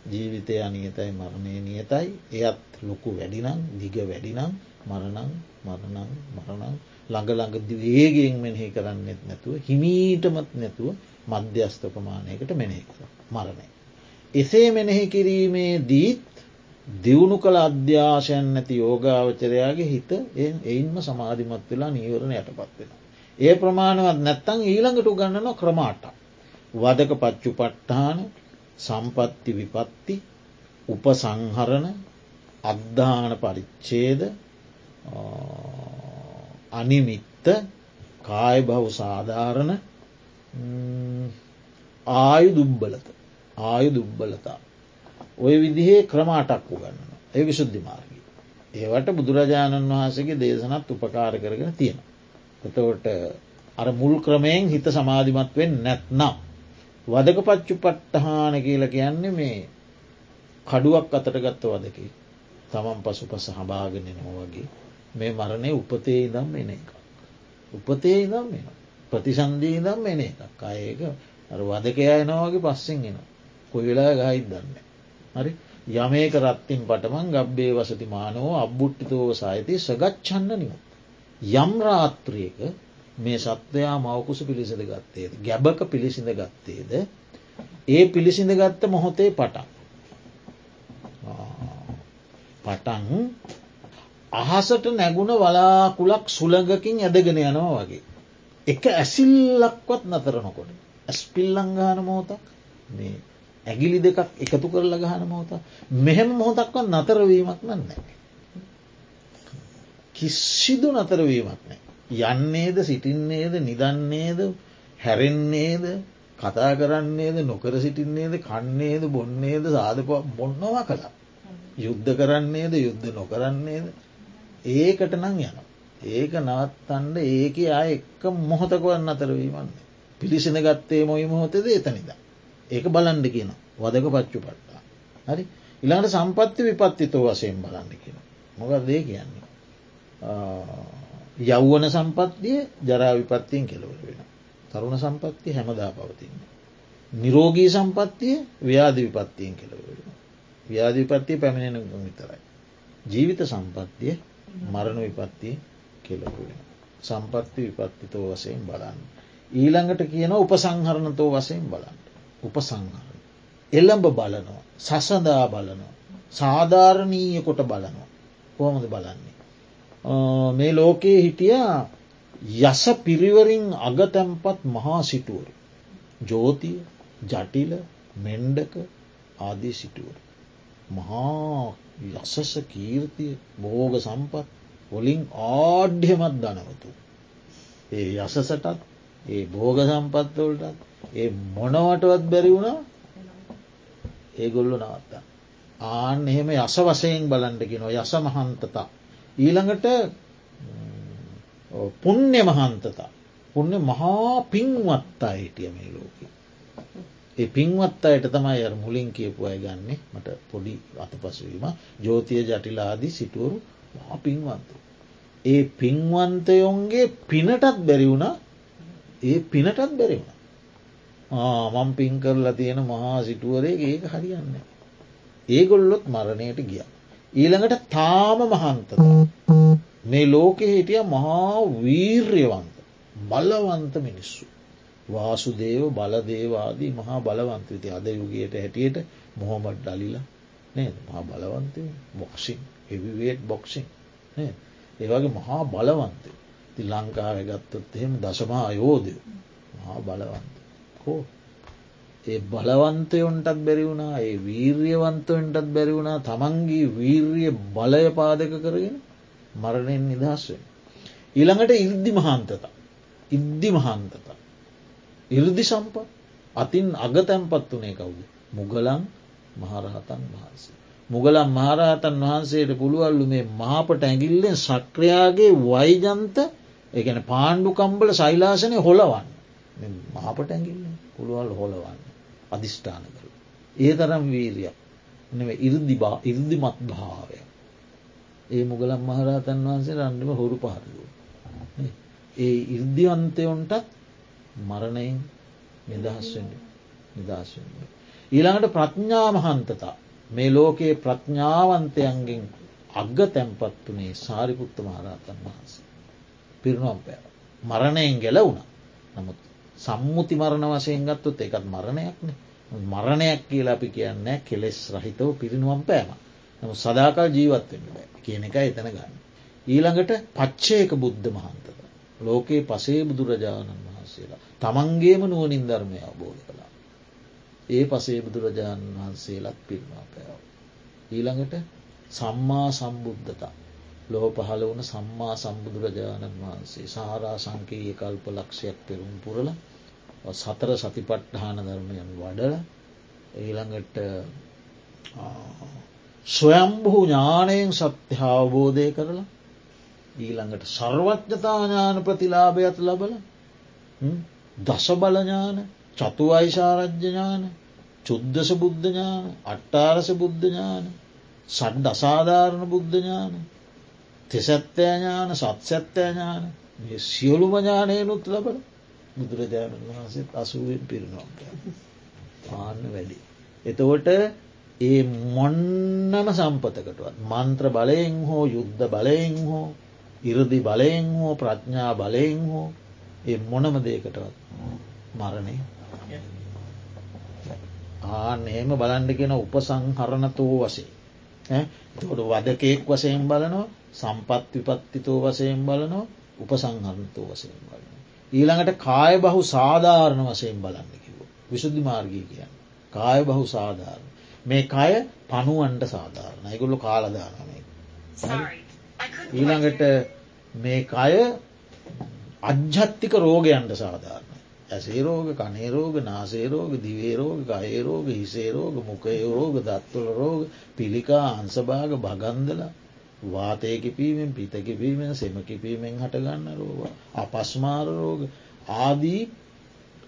ජීවිතය අනියතයි මරණය නියතයි එයත් ලොකු වැඩිනම් දිග වැඩිනම් මරණං මරණං මරණං ළඟළඟ වේගෙන් මෙනෙහි කරන්නෙත් නැතුව හිමීටමත් නැතුව මධ්‍යස්ථපමානයකට මෙනෙහි කර මරණය. එසේ මෙනෙහි කිරීමේ දීත් දියුණු කළ අධ්‍යාශයන් නැති යෝගාවචරයාගේ හිත එයින්ම සමාධිමත් වෙලා නීවරණ යටපත් වෙන. ඒ ප්‍රමාණවත් නැත්තං ඊළඟට ගන්නන ක්‍රමාට. වදක පච්චු පට්ඨාන සම්පත්ති විපත්ති උපසංහරණ අද්ධාන පරිච්චේද අනිමිත්ත කාය බහු සාධාරණ ආයු දුබ්බලත ආයු දුබ්බලතා ඔය විදිහේ ක්‍රමාටක් වගන්න ඒ විශුද්ධි මාර්ගී. ඒවට බුදුරජාණන් වහන්සේගේ දේශනත් උපකාර කරගෙන තියෙන. එතවට අර මුල් ක්‍රමයෙන් හිත සමාධිමත්වෙන් නැත්නම්. වදක පච්චු පට්ටහාන කියල කියන්නේ මේ කඩුවක් අතට ගත්ත වදකි තමන් පසු පස හබාගෙන නෝ වගේ මේ මරණය උපතේ ඉදම් එන එක. උපතේ ඉදම් එන ප්‍රතිසන්දී ඉදම් එන එකක් අයක අර වදකයා එනවාගේ පස්සෙන් එන කොයි වෙලා ගහිත් දන්න. හරි යමේක රත්තින් පටමන් ගබ්බේ වසති මානෝ අබ්බුට්ටිතෝව සාහිතය සගච්ඡන්න නිවත්. යම් රාත්‍රියක මේ සත්වයා මවකුස පිළිසිඳ ගත්තේද. ගැබක පිළිසිඳ ගත්තේද. ඒ පිළිසිඳ ගත්ත මොහොතේ පටන්. පටන් අහසට නැගුණ වලාකුලක් සුළඟකින් ඇදගෙන යනවා වගේ. එක ඇසිල්ලක්වත් නතරනකොට. ඇස්පිල්ලංගාන මෝතක් මේ ඇගිලි දෙකක් එකතු කරල ගහන මෝත මෙහෙම මොහොතක්වත් නතරවීමක් නන්න. කිස්සිදු නතරවීමක් නෑ. යන්නේද සිටින්නේද නිදන්නේද හැරෙන්නේද කතා කරන්නේද නොකර සිටින්නේද කන්නේද බොන්නේද සාධප බොන්නවා කළා. යුද්ධ කරන්නේද යුද්ධ නොකරන්නේද ඒකට නං යන. ඒක නවත්තන්ඩ ඒක අය එක්ක මොහොතකුවන් අතරවීමන්න. පිළිසින ගත්තේ මොයි මොහොතද එතනිද. ඒක බලන්ඩ කියන වදක පච්චු පට්ටා. හරි ඉළඟට සම්පත්ති විපත්තිතෝ වසයෙන් බලන්න කියන. මොකක් දේ කියන්නේ. යව්වන සම්පත්තිය ජරාවිපත්තියෙන් කෙලවර වෙන. තරුණ සම්පත්තිය හැමදා පවතින්න. නිරෝගී සම්පත්තිය ව්‍යාධ විපත්තියෙන් කෙලවර වෙන. ව්‍යාධිපත්තිය පැමිණෙන විතරයි. ජීවිත සම්පත්තිය මරණ විපත්තිය කෙලපුුවෙන. සම්පත්ති විපත්තිතෝ වසයෙන් බලන්න. ඊළඟට කියන උපසංහරණතෝ වසයෙන් බලන්න. උපසංහරණ. එල්ලඹ බලනවා. සසඳා බලනවා. සාධාරණීය කොට බලනවා. කොහොමද බලන්නේ. මේ ලෝකයේ හිටිය යස පිරිවරින් අගතැම්පත් මහා සිටුවරු. ජෝතිය ජටිල මෙන්ඩක ආදී සිටුවරු. මහා යසස කීර්තිය බෝග සම්පත් වලින් ආඩ්‍යමත් දනවතු. ඒ යසසටත් ඒ බෝග සම්පත්වලටත් ඒ මොනවටවත් බැරි වුණා ඒගොල්ලු නවත්තා. ආන් එහෙම යස වසයෙන් බලන්ඩකි නො යස මහන්තතා. ඊළඟට පුුණ්‍ය මහන්තතා. පුුණ්‍ය මහා පින්වත්තා හිටිය මේ ලෝකී. ඒ පින්වත් අයට තමයි අර මුලින් කියපු අය ගන්නේ මට පොඩි අතපසුවීම ජෝතිය ජටිලාදී සිටුවරු පින්වන්ත. ඒ පින්වන්තයොන්ගේ පිනටත් බැරි වුණ ඒ පිනටත් බැරිවුණ. මම් පින් කරලා තියෙන මහා සිටුවරේ ඒක හරියන්න. ඒගොල්ලොත් මරණයට ගිය. ඊළඟට තාම මහන්ත මේ ලෝකෙ හිටිය මහා වීර්යවන්ත බලවන්ත මිනිස්සු. වාසුදේව බලදේවාදී මහා බලවන්තවිති අද යුගයට හැටියට මොහොමඩ් ඩලිලා නේ මහා බලවන්තය. බොක්සිං එවිවේට් බොක්සිං ඒවගේ මහා බලවන්තය. ති ලංකාව ගත්තොත් එහෙම දශමහා යෝධය මහා බලවන්ත කෝ ඒ බලවන්තයොන්ටත් බැරි වුණා ඒ වීර්යවන්තයන්ටත් බැරි වුණා තමන්ගේ වීර්ය බලය පාදක කරගෙන මරණයෙන් නිදහස්වෙන්. ඊළඟට ඉර්දි මහන්තතා. ඉද්දි මහන්තතා. ඉරදි සම්පත් අතින් අග තැන්පත් වනේ කවුද. මුගලන් මහරහතන් වහන්සේ. මුගලම් මහරහතන් වහන්සේට පුළුවල්ලු මේ මාපට ඇගිල්ලෙන් සක්‍රයාගේ වයිජන්ත එකන පාණ්ඩුකම්බල සෛලාසනය හොලවන්න මහපට ඇගිල්ල පුළුවල් හොලවන්න අධිෂ්ඨාන කළ. ඒ තරම් වීරියක් නෙව ඉරදිබා ඉර්දිමත් භාවය. ඒ මුගලම් මහරහතන් වහන්සේ රන්ඩිම හොරු පහරදුව. ඒ ඉර්දිවන්තයොන්ටත් මරණයෙන් නිදහස්වෙන් නිදහස්වෙන්. ඊළඟට ප්‍රඥා මහන්තතා මේ ලෝකයේ ප්‍රඥාවන්තයන්ගෙන් අග්ග තැන්පත් වනේ සාරිපුත්ත මහරහතන් වහන්ස. පිරුණුවම් පෑ. මරණයෙන් ගැලවුණ නමුත් සම්මුති මරණ වශයෙන් ගත්තුත් එකත් මරණයක්න මරණයක් කියලා අපි කියන්න කෙලෙස් රහිතව පිරිනුවම් පෑම නම සදාකල් ජීවත්වෙන්න බෑ කියන එක එතන ගන්න. ඊළඟට පච්චයක බුද්ධ මහන්තක. ලෝකයේ පසේ බුදුරජාණන් වහන්සේලා. තමන්ගේම නුවනින් ධර්මය අවබෝධ කළා. ඒ පසේ බුදුරජාණන් වහන්සේලත් පිරිමා පැව. ඊළඟට සම්මා සම්බුද්ධතා. ලෝ පහළ වන සම්මා සම්බුදුරජාණන් වහන්සේ සාරා සංකයේ කල්ප ලක්ෂයක් පෙරුම් පුරල සතර සතිපට්ඨාන ධර්මයන් වඩල ඊළඟට ස්වයම්බහු ඥානයෙන් සත්‍ය අවබෝධය කරලා ඊළඟට සර්වඥතාඥාන ප්‍රතිලාභයත් ලබල දස බලඥාන චතු අයිශාරජ්‍යඥාන චුද්ධස බුද්ධඥාන අට්ටාරස බුද්ධඥාන සඩ් අසාධාරණ බුද්ධඥාන තෙසැත්තෑඥාන සත්සැත්තෑඥාන සියලුම ඥානයනුත් ලබල බුදුරජාණන් වහන්සේත් අසුවෙන් පිරිනොම් පාන්න වැඩි. එතකොට ඒ මොන්නම සම්පතකටවත් මන්ත්‍ර බලයෙන් හෝ යුද්ධ බලයෙන් හෝ ඉරදි බලයෙන් හෝ ප්‍රඥා බලයෙන් හෝ ඒ මොනම දේකටවත් මරණය ආන එහෙම බලන්ඩ කියෙන උපසංහරණතෝ වසේ තොට වදකෙක් වසයෙන් බලනෝ සම්පත් විපත්තිතෝ වසයෙන් බලනෝ උපසංහරණතෝ වසයෙන් බලන. ඊළඟට කාය බහු සාධාරණ වසයෙන් බලන්න කිව. විශුද්ධි මාර්ගී කියන්න. කාය බහු සාධාරණ. මේ කය පනුවන්ට සාධාරණ ඇගුල්ලු කාලදානමය. ඊළඟට මේ කය අජ්ජත්තික රෝගයන්ට සාධාරණ. ඇසේ රෝග කනේරෝග නාසේරෝග දිවේරෝග ගයරෝග හිසේරෝග මුකයරෝග දත්වල රෝග පිළිකා අන්සභාග භගන්දල වාතය කිපීමෙන් පිත කිපීමෙන් සෙම කිපීමෙන් හටගන්න රෝග අපස්මාර රෝග ආදී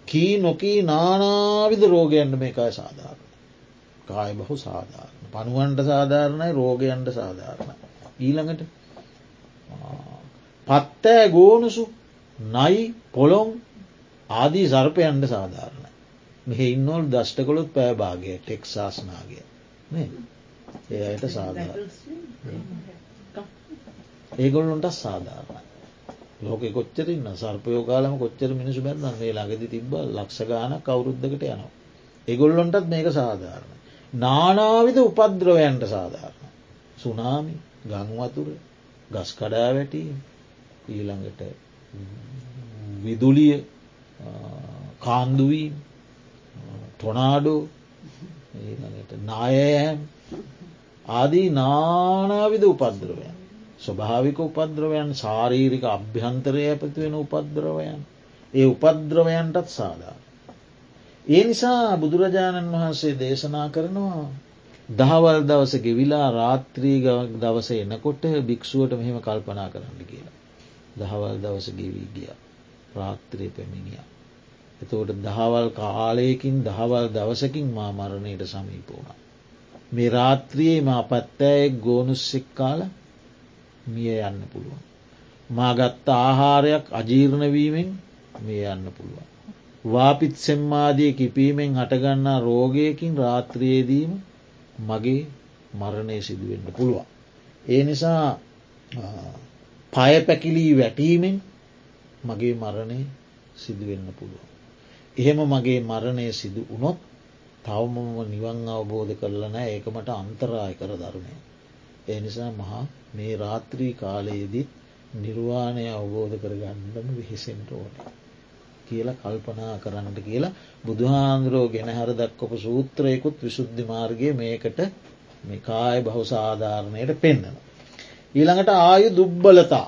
කී නොකී නානාවිද රෝගයන්ට මේකයි සාධාරණ. කාය බහු සාධාරණ. පනුවන්ට සාධාරණයි රෝගයන්ට සාධාරණ. ඊළඟට පත්තෑ ගෝනුසු නයි පොළොම් ආදී සර්පයන්ට සාධාරණ. මෙහ ඉන්නවල් දෂ්ටකොළොත් පෑභාගය ටෙක්සාස්නාගේ ඒ අයට සාධාර ඒගොල්ලොන්ට සාධාරණ ලෝක කොච්චරන්න සර්පයෝකාලම කොච්චර මිනිසු බැන්න්න මේ ළඟදි තිබ ලක්ෂ ගාන කවුරුද්ධකට යනවා. ඒගොල්ලොන්ටත් මේක සාධාරණ. නානාවිද උපද්‍රවයන්ට සාධාරණ. සුනාමි ගංවතුර ගස් කඩා වැටීම ඊළඟට විදුලිය කාන්දුවීම් ටොනාඩෝ ඊළඟට නායෑම් ආදී නානාවිද උපද්‍රවයන් ස්වභාවික උපද්‍රවයන් ශාරීරික අභ්‍යන්තරය ඇපතිවෙන උපද්‍රවයන් ඒ උපද්‍රවයන්ටත් සාධා. ඒ නිසා බුදුරජාණන් වහන්සේ දේශනා කරනවා දහවල් දවස ගෙවිලා රාත්‍රී දවස එනකොට භික්‍ෂුවට මෙහෙම කල්පනා කරන්න කියලා. දහවල් දවස ගෙවී ගිය රාත්‍රය පැමිණිය. එතවට දහවල් කාලයකින් දහවල් දවසකින් මා මරණයට සමීපෝුණ. මේ රාත්‍රියයේ මා පත්තෑයෙක් ගෝනුස්සෙක් කාල මිය යන්න පුළුවන්. මා ගත්ත ආහාරයක් අජීර්ණවීමෙන් මේ යන්න පුළුවන්. වාපිත් සෙම්මාදිය කිපීමෙන් හටගන්නා රෝගයකින් රාත්‍රයේදීම මගේ මරණය සිදුවෙන්න පුළුවන්. ඒ නිසා පය පැකිලී වැටීමෙන් මගේ මරණය සිදුවෙන්න පුළුවන්. එහෙම මගේ මරණය සිදු වනොත් තවමම නිවන් අවබෝධ කරලන ඒකමට අන්තරාය කර ධර්මය. ඒ නිසා මහා මේ රාත්‍රී කාලයේදීත් නිර්වාණය අවබෝධ කරගන්නම විහිසෙන්ට ඕන. කියලා කල්පනා කරන්නට කියලා බුදුහාන්දුරෝ ගෙන හර දක්කොප සූත්‍රයකුත් විශුද්ධි මාර්ගය මේකට මේ කාය බහු සාධාරණයට පෙන්න්නන. ඊළඟට ආයු දුබ්බලතා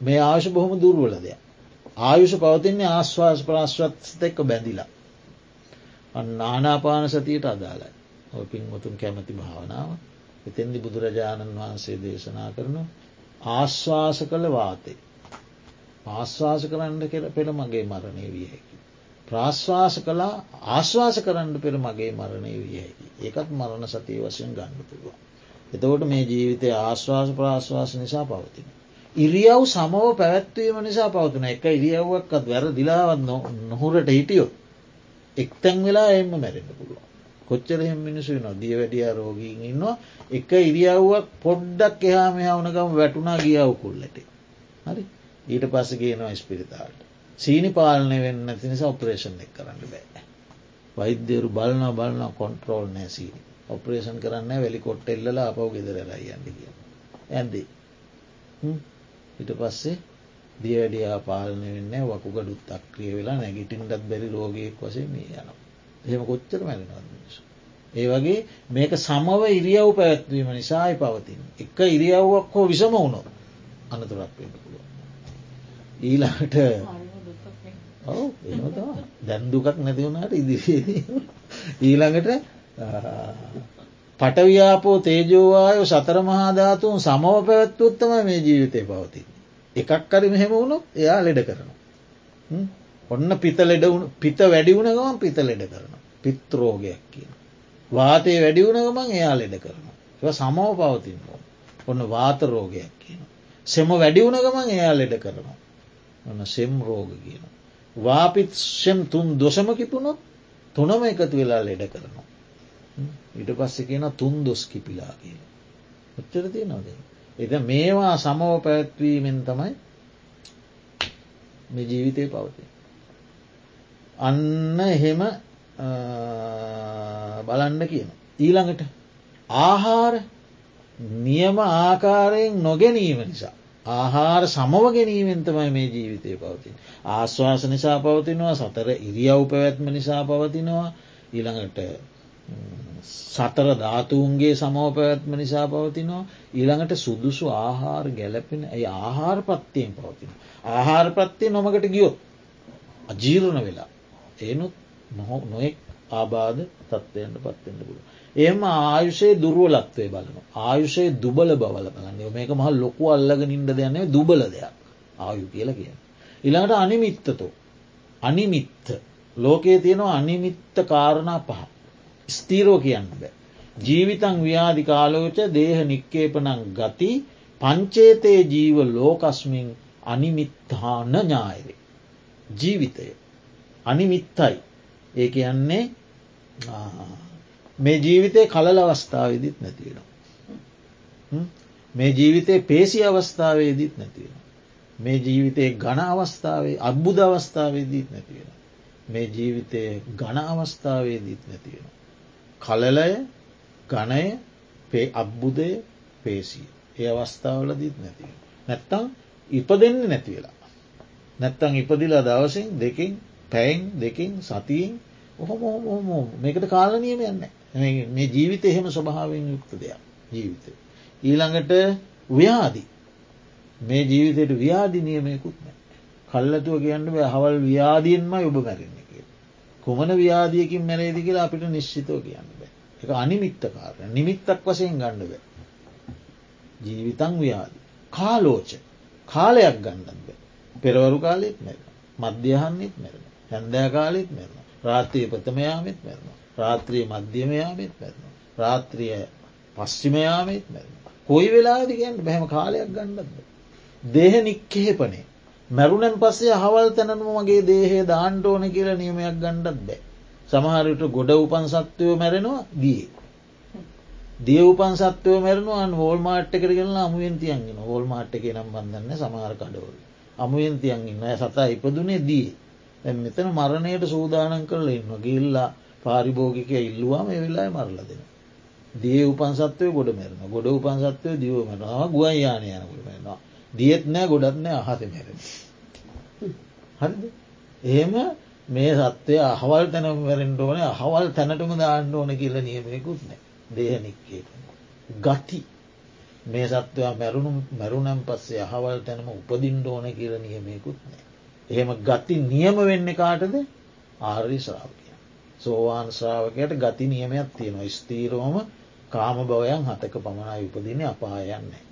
මේ ආශ බොහොම දුර්වල දෙයක්. ආයුෂ පවතින්නේ ආශ්වාස ප්‍රශ්වත් එක්ක බැඳිලා. නානාපාන සතියට අදාලයි. ඔය පින්වතුන් කැමති භාවනාව එතෙන්දි බුදුරජාණන් වහන්සේ දේශනා කරනු ආශ්වාස කළ වාතේ. ආශ්වාස කරන්න කෙර පෙළ මගේ මරණය විය හැකි. ප්‍රාශ්වාස කලා ආශ්වාස කරන්න පෙර මගේ මරණය විය හැකි. ඒකත් මරණ සතිය වශයෙන් ගන්න පුළුවන්. එතකොට මේ ජීවිතය ආශ්වාස ප්‍රාශ්වාස නිසා පවතින. ඉරියව් සමව පැවැත්වීම නිසා පවතින එක ඉරියව්වක්කත් වැර දිලාවත් නොහුරට හිටියෝ. එක්තැන් වෙලා එම මැරෙන්න්න පුළුවන්. කොච්චර එහෙම මිනිසු න දිය වැඩිය රෝගීන් ඉන්නවා එක ඉරියව්වක් පොඩ්ඩක් එහා මෙහා වනකම වැටුනා ගියාව කුල්ලට. හරි ඊට පස්ස කියනවා ස්පිරිතාල්ට. සීනි පාලනය වෙන්න ඇති නිසා ඔපරේෂන් එක් කරන්න බෑ. වෛද්‍යරු බලන බලන කොන්ට්‍රෝල් නෑ සීනි ඔපරේෂන් කරන්න වැලි කොට්ට එල්ල අපව ගෙදර රයියන්න කිය. ඇන්දී ඉට පස්සේ දියවැඩියා පාලනය වෙන්න වකුගඩුත් අක්‍රිය වෙලා නැගිටින්ටත් බැරි රෝගයෙක් වසේ මේ යනවා. එහෙම කොච්චර මැරෙනවද. ඒ වගේ මේක සමව ඉරියව් පැවැත්වීම නිසායි පවතින්. එක ඉරියව්වක් හෝ විසම වුණොත් අනතුරක් වෙන්න පුළුව. ඊලාට දැන්දුකක් නැතිවුණට ඉදිරියේදී ඊළඟට පටව්‍යාපෝ තේජෝවාය සතර මහාධාතුන් සමව පැවැත්වොත්තම මේ ජීවිතය පවති. එකක් කරි මෙහෙම වුණු එයා ලෙඩ කරනවා. ඔන්න පිත ලෙඩ පිත වැඩි වුණ ගමන් පිත ලෙඩ කරන. පිත්‍රෝගයක් කියන. වාතය වැඩි වුණ ගමන් එයා ලෙඩ කරනවා. ඒ සමව පවතින්න. ඔන්න වාත රෝගයක් කියන. සෙම වැඩි වුණ ගමන් එයා ලෙඩ කරනවා. ඔන්න සෙම් රෝග කියන. වාපිත් සෙම් තුන් දොසම කිපුණොත් තුනම එකතු වෙලා ලෙඩ කරනවා. ඉට පස්ස කියන තුන් දොස් කිපිලා කියල. ඔච්චර තිය නොද. එද මේවා සමව පැත්වීමෙන් තමයි මේ ජීවිතය පවති. අන්න එහෙම බලන්න කියන. ඊළඟට ආහාර නියම ආකාරයෙන් නොගැනීම නිසා. ආහාර සමව ගැනීමෙන් තමයි මේ ජීවිතය පවතින්. ආශ්වාස නිසා පවතිනවා සතර ඉරියව් පැවැත්ම නිසා පවතිනවා ඊළඟට සතර ධාතුූන්ගේ සමෝ පැවැත්ම නිසා පවතිනවා ඊළඟට සුදුසු ආහාර ගැලපෙන ඇයි ආහාර ප්‍රත්තියෙන් පවතින. ආහාර ප්‍රත්තිය නොමකට ගියොත් අජීරණ වෙලා ඒනුත් නොහො නොෙක් ආබාධ තත්වයන්ට පත්වෙන්ට පුළුව. එම ආයුෂයේ දුරුවලත්වය බලන ආයුෂයේ දුබල බවල බලන්න මේක මහ ලොකු අල්ලග නින්ද දෙයන්නේ දුබල දෙයක් ආයු කියල කිය. ඉළඟට අනිමිත්තතෝ අනිමිත්ත ලෝකයේ තියෙනවා අනිමිත්ත කාරණා පහ. ස්තීරෝ කියන්න බෑ. ජීවිතං ව්‍යාධි කාලෝච දේහ නික්කේපනං ගති පංචේතයේ ජීව ලෝකස්මින් අනිමිත්හාන ඥායවේ. ජීවිතය අනිමිත්තයි ඒ කියන්නේ මේ ජීවිතය කලල අවස්ථාවේදීත් නැතිවෙන. මේ ජීවිතය පේසි අවස්ථාවේදීත් නැතිවෙන. මේ ජීවිතයේ ගණ අවස්ථාවේ අත්බුද අවස්ථාවේදීත් නැතිවෙන. මේ ජීවිතය ගණ අවස්ථාවේදීත් නැතිවෙන. කලලය ගණය පේ අබ්බුදය පේසිය. ඒ අවස්ථාවල දීත් නැතිව. නැත්තං ඉප දෙන්න නැතිවෙලා. නැත්තං ඉපදිලා දවසින් දෙකින් පැයින් දෙකින් සතියෙන් ඔහොම හොම මේකට කාලනියම යන්න මේ ජීවිත එහෙම ස්වභාවෙන් යුක්ත දෙයක් ජීවිතය. ඊළඟට ව්‍යාදි මේ ජීවිතයට ව්‍යාධි නියමයකුත් නෑ. කල්ලතුව කියන්න හවල් ව්‍යාදියෙන්ම ඔබ මැරෙන්නේ. කුමන ව්‍යාදියකින් මැරේදි කියලා අපිට නිශ්චිතව කියන්න බෑ එක අනිමිත්ත කාරය නිමිත්තක් වසයෙන් ගණ්ඩ බෑ. ජීවිතං ව්‍යාදි කාලෝච. කාලයක් ගණ්ඩන් බෑ. පෙරවරු කාලෙත් මැරෙන මධ්‍යහන්නෙත් මැරෙන හැන්දෑ කාලෙත් මැරෙන රාත්‍රී ප්‍රථමයාමෙත් මැරෙන රාත්‍රී මධ්‍යමයාමෙත් මැරෙන රාත්‍රිය පශ්චිමයාමෙත් මැරෙන කොයි වෙලාදිගන්න බැහම කාලයක් ගණ්ඩද දේහ නික්කෙහෙපනේ මැරුණෙන් පස්සේ අහවල් තැනම මගේ දේහේ දාන්ට ඕන කියලා නියමයක් ගණ්ඩත් බෑ. සමහරට ගොඩ උපන් සත්වයෝ මැරෙනවා දී. දිය උපන් සත්වය මැරෙනවාන් හෝල් මාට්ට කරගෙන අමුවෙන් තියන්ගෙන හෝල් මාට්ට එක නම් බන්ධන්න සමහර කඩවල. අමුවෙන් තියන්ගන්න සතා ඉපදුනේ දී. මෙතන මරණයට සූදානන් කරල ඉන්න ගිල්ලා පාරිභෝගික ඉල්ලුවාම වෙලා මරල දෙෙන. දිය උපන් සත්වය ගොඩ මැරෙන ගොඩ උපන් සත්වය දියව මැනවා ගුවන් යානයනකට මැනවා. දියත් නෑ ගොඩත් නෑ අහස මැරෙන. හරි එහෙම මේ සත්වය අහවල් තැනම වැරෙන්ට ඕන අහවල් තැනටම දාන්න ඕන කියල නියමයකුත් නෑ දේහනික්කේට. ගති මේ සත්වයා මැරුණු මැරුණම් පස්සේ අහවල් තැනම උපදින්ට ඕන කියල නියමයකුත් නෑ. එහෙම ගති නියම වෙන්න කාටද ආර්ය ශ්‍රාවකය. සෝවාන් ශ්‍රාවකයට ගති නියමයක් තියෙනවා ස්තීරෝම කාම භවයන් හතක පමණයි උපදින අපායන්නේ.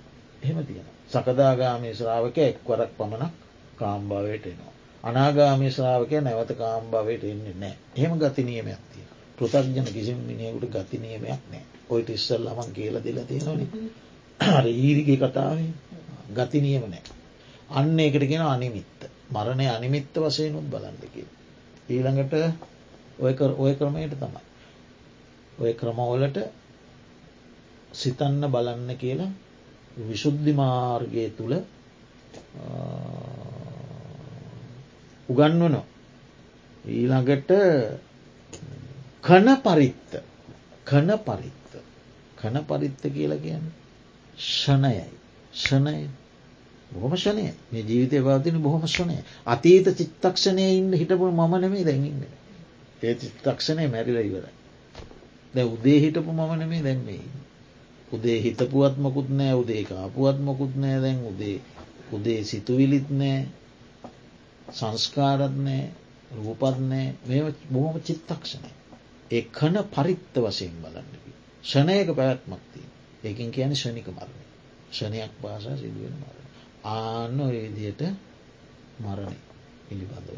එහෙම තියෙන. සකදාගාමී ශ්‍රාවක එක්වරක් පමණක් කාම්භාවයට එනවා. අනාගාමී ශ්‍රාවකය නැවත කාම්භාවයට එන්නේ නෑ එහෙම ගති නියමයක් තිය. පෘතක්ජන කිසිම මිනිියකුට ගති නියමයක් නෑ ඔයිට ඉස්සල් ලමන් කියල දෙල තියෙනන ඊරිගේ කතාවේ ගති නියම නෑ. අන්න එකට ගෙන අනිමිත්ත මරණය අනිමිත්ත වසයනුත් බලන්නකි. ඊළඟට ඔය ක්‍රමයට තමයි. ඔය ක්‍රමවලට සිතන්න බලන්න කියලා විශුද්ධි මාර්ගය තුළ උගන්වනෝ. ඊළඟට කන පරිත්ත කන පරිත්ත කන පරිත්ත කියලා කියන්න ෂණයයි. ෂණය. බොහොම ෂණය මේ ජීවිතය පවතින බොහොම ෂණය අතීත චිත්තක්ෂණය ඉන්න හිටපු මම නෙමේ දැඟන්න ඒ චිත්තක්ෂණය මැරිල ඉවරයි. දැ උදේ හිටපු මම නෙමේ දැම්මේ උදේ හිතපුුවත්මකුත් නෑ උදේ කාපුුවත්මකුත් නෑ දැන් උදේ උදේ සිතුවිලිත් නෑ සංස්කාරත්නෑ රූපත්නෑ මේ බොහොම චිත්තක්ෂණය ඒ කන පරිත්ත වසයෙන් බලන්නකි. ෂණයක පැවැත්මක්තිය ඒකින් කියන ෂණික මරණය ෂණයක් පාසා සිදුවෙන මරණ. ආන්න ඔයදියට මරණය පිළිබඳව.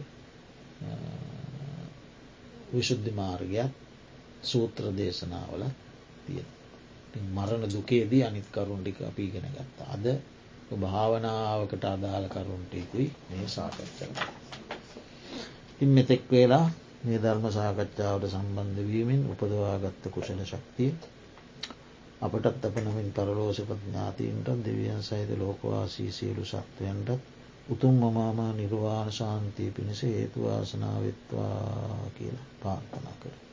විශුද්ධි මාර්ගයක් සූත්‍ර දේශනාවල තියෙන. මරණ දුකේදී අනිත් කරුන්ටික අපි ඉගෙන ගත්තා. අද භාවනාවකට අදාළ කරුන්ටයකුයි මේ සාකච්ඡක. ඉන් මෙතෙක් වෙලා මේ ධර්ම සාකච්ඡාවට සම්බන්ධ වීමෙන් උපදවාගත්ත කුසල ශක්තිය අපටත් අප නමින් පරලෝසපත් ඥාතීන්ට දෙවියන් සහිත ලෝකවාසී සියලු සත්වයන්ටත් උතුම් මමාම නිර්වාණ ශාන්තිය පිණිස හේතුවාසනාවත්වා කියලා පාර්ථනා කර.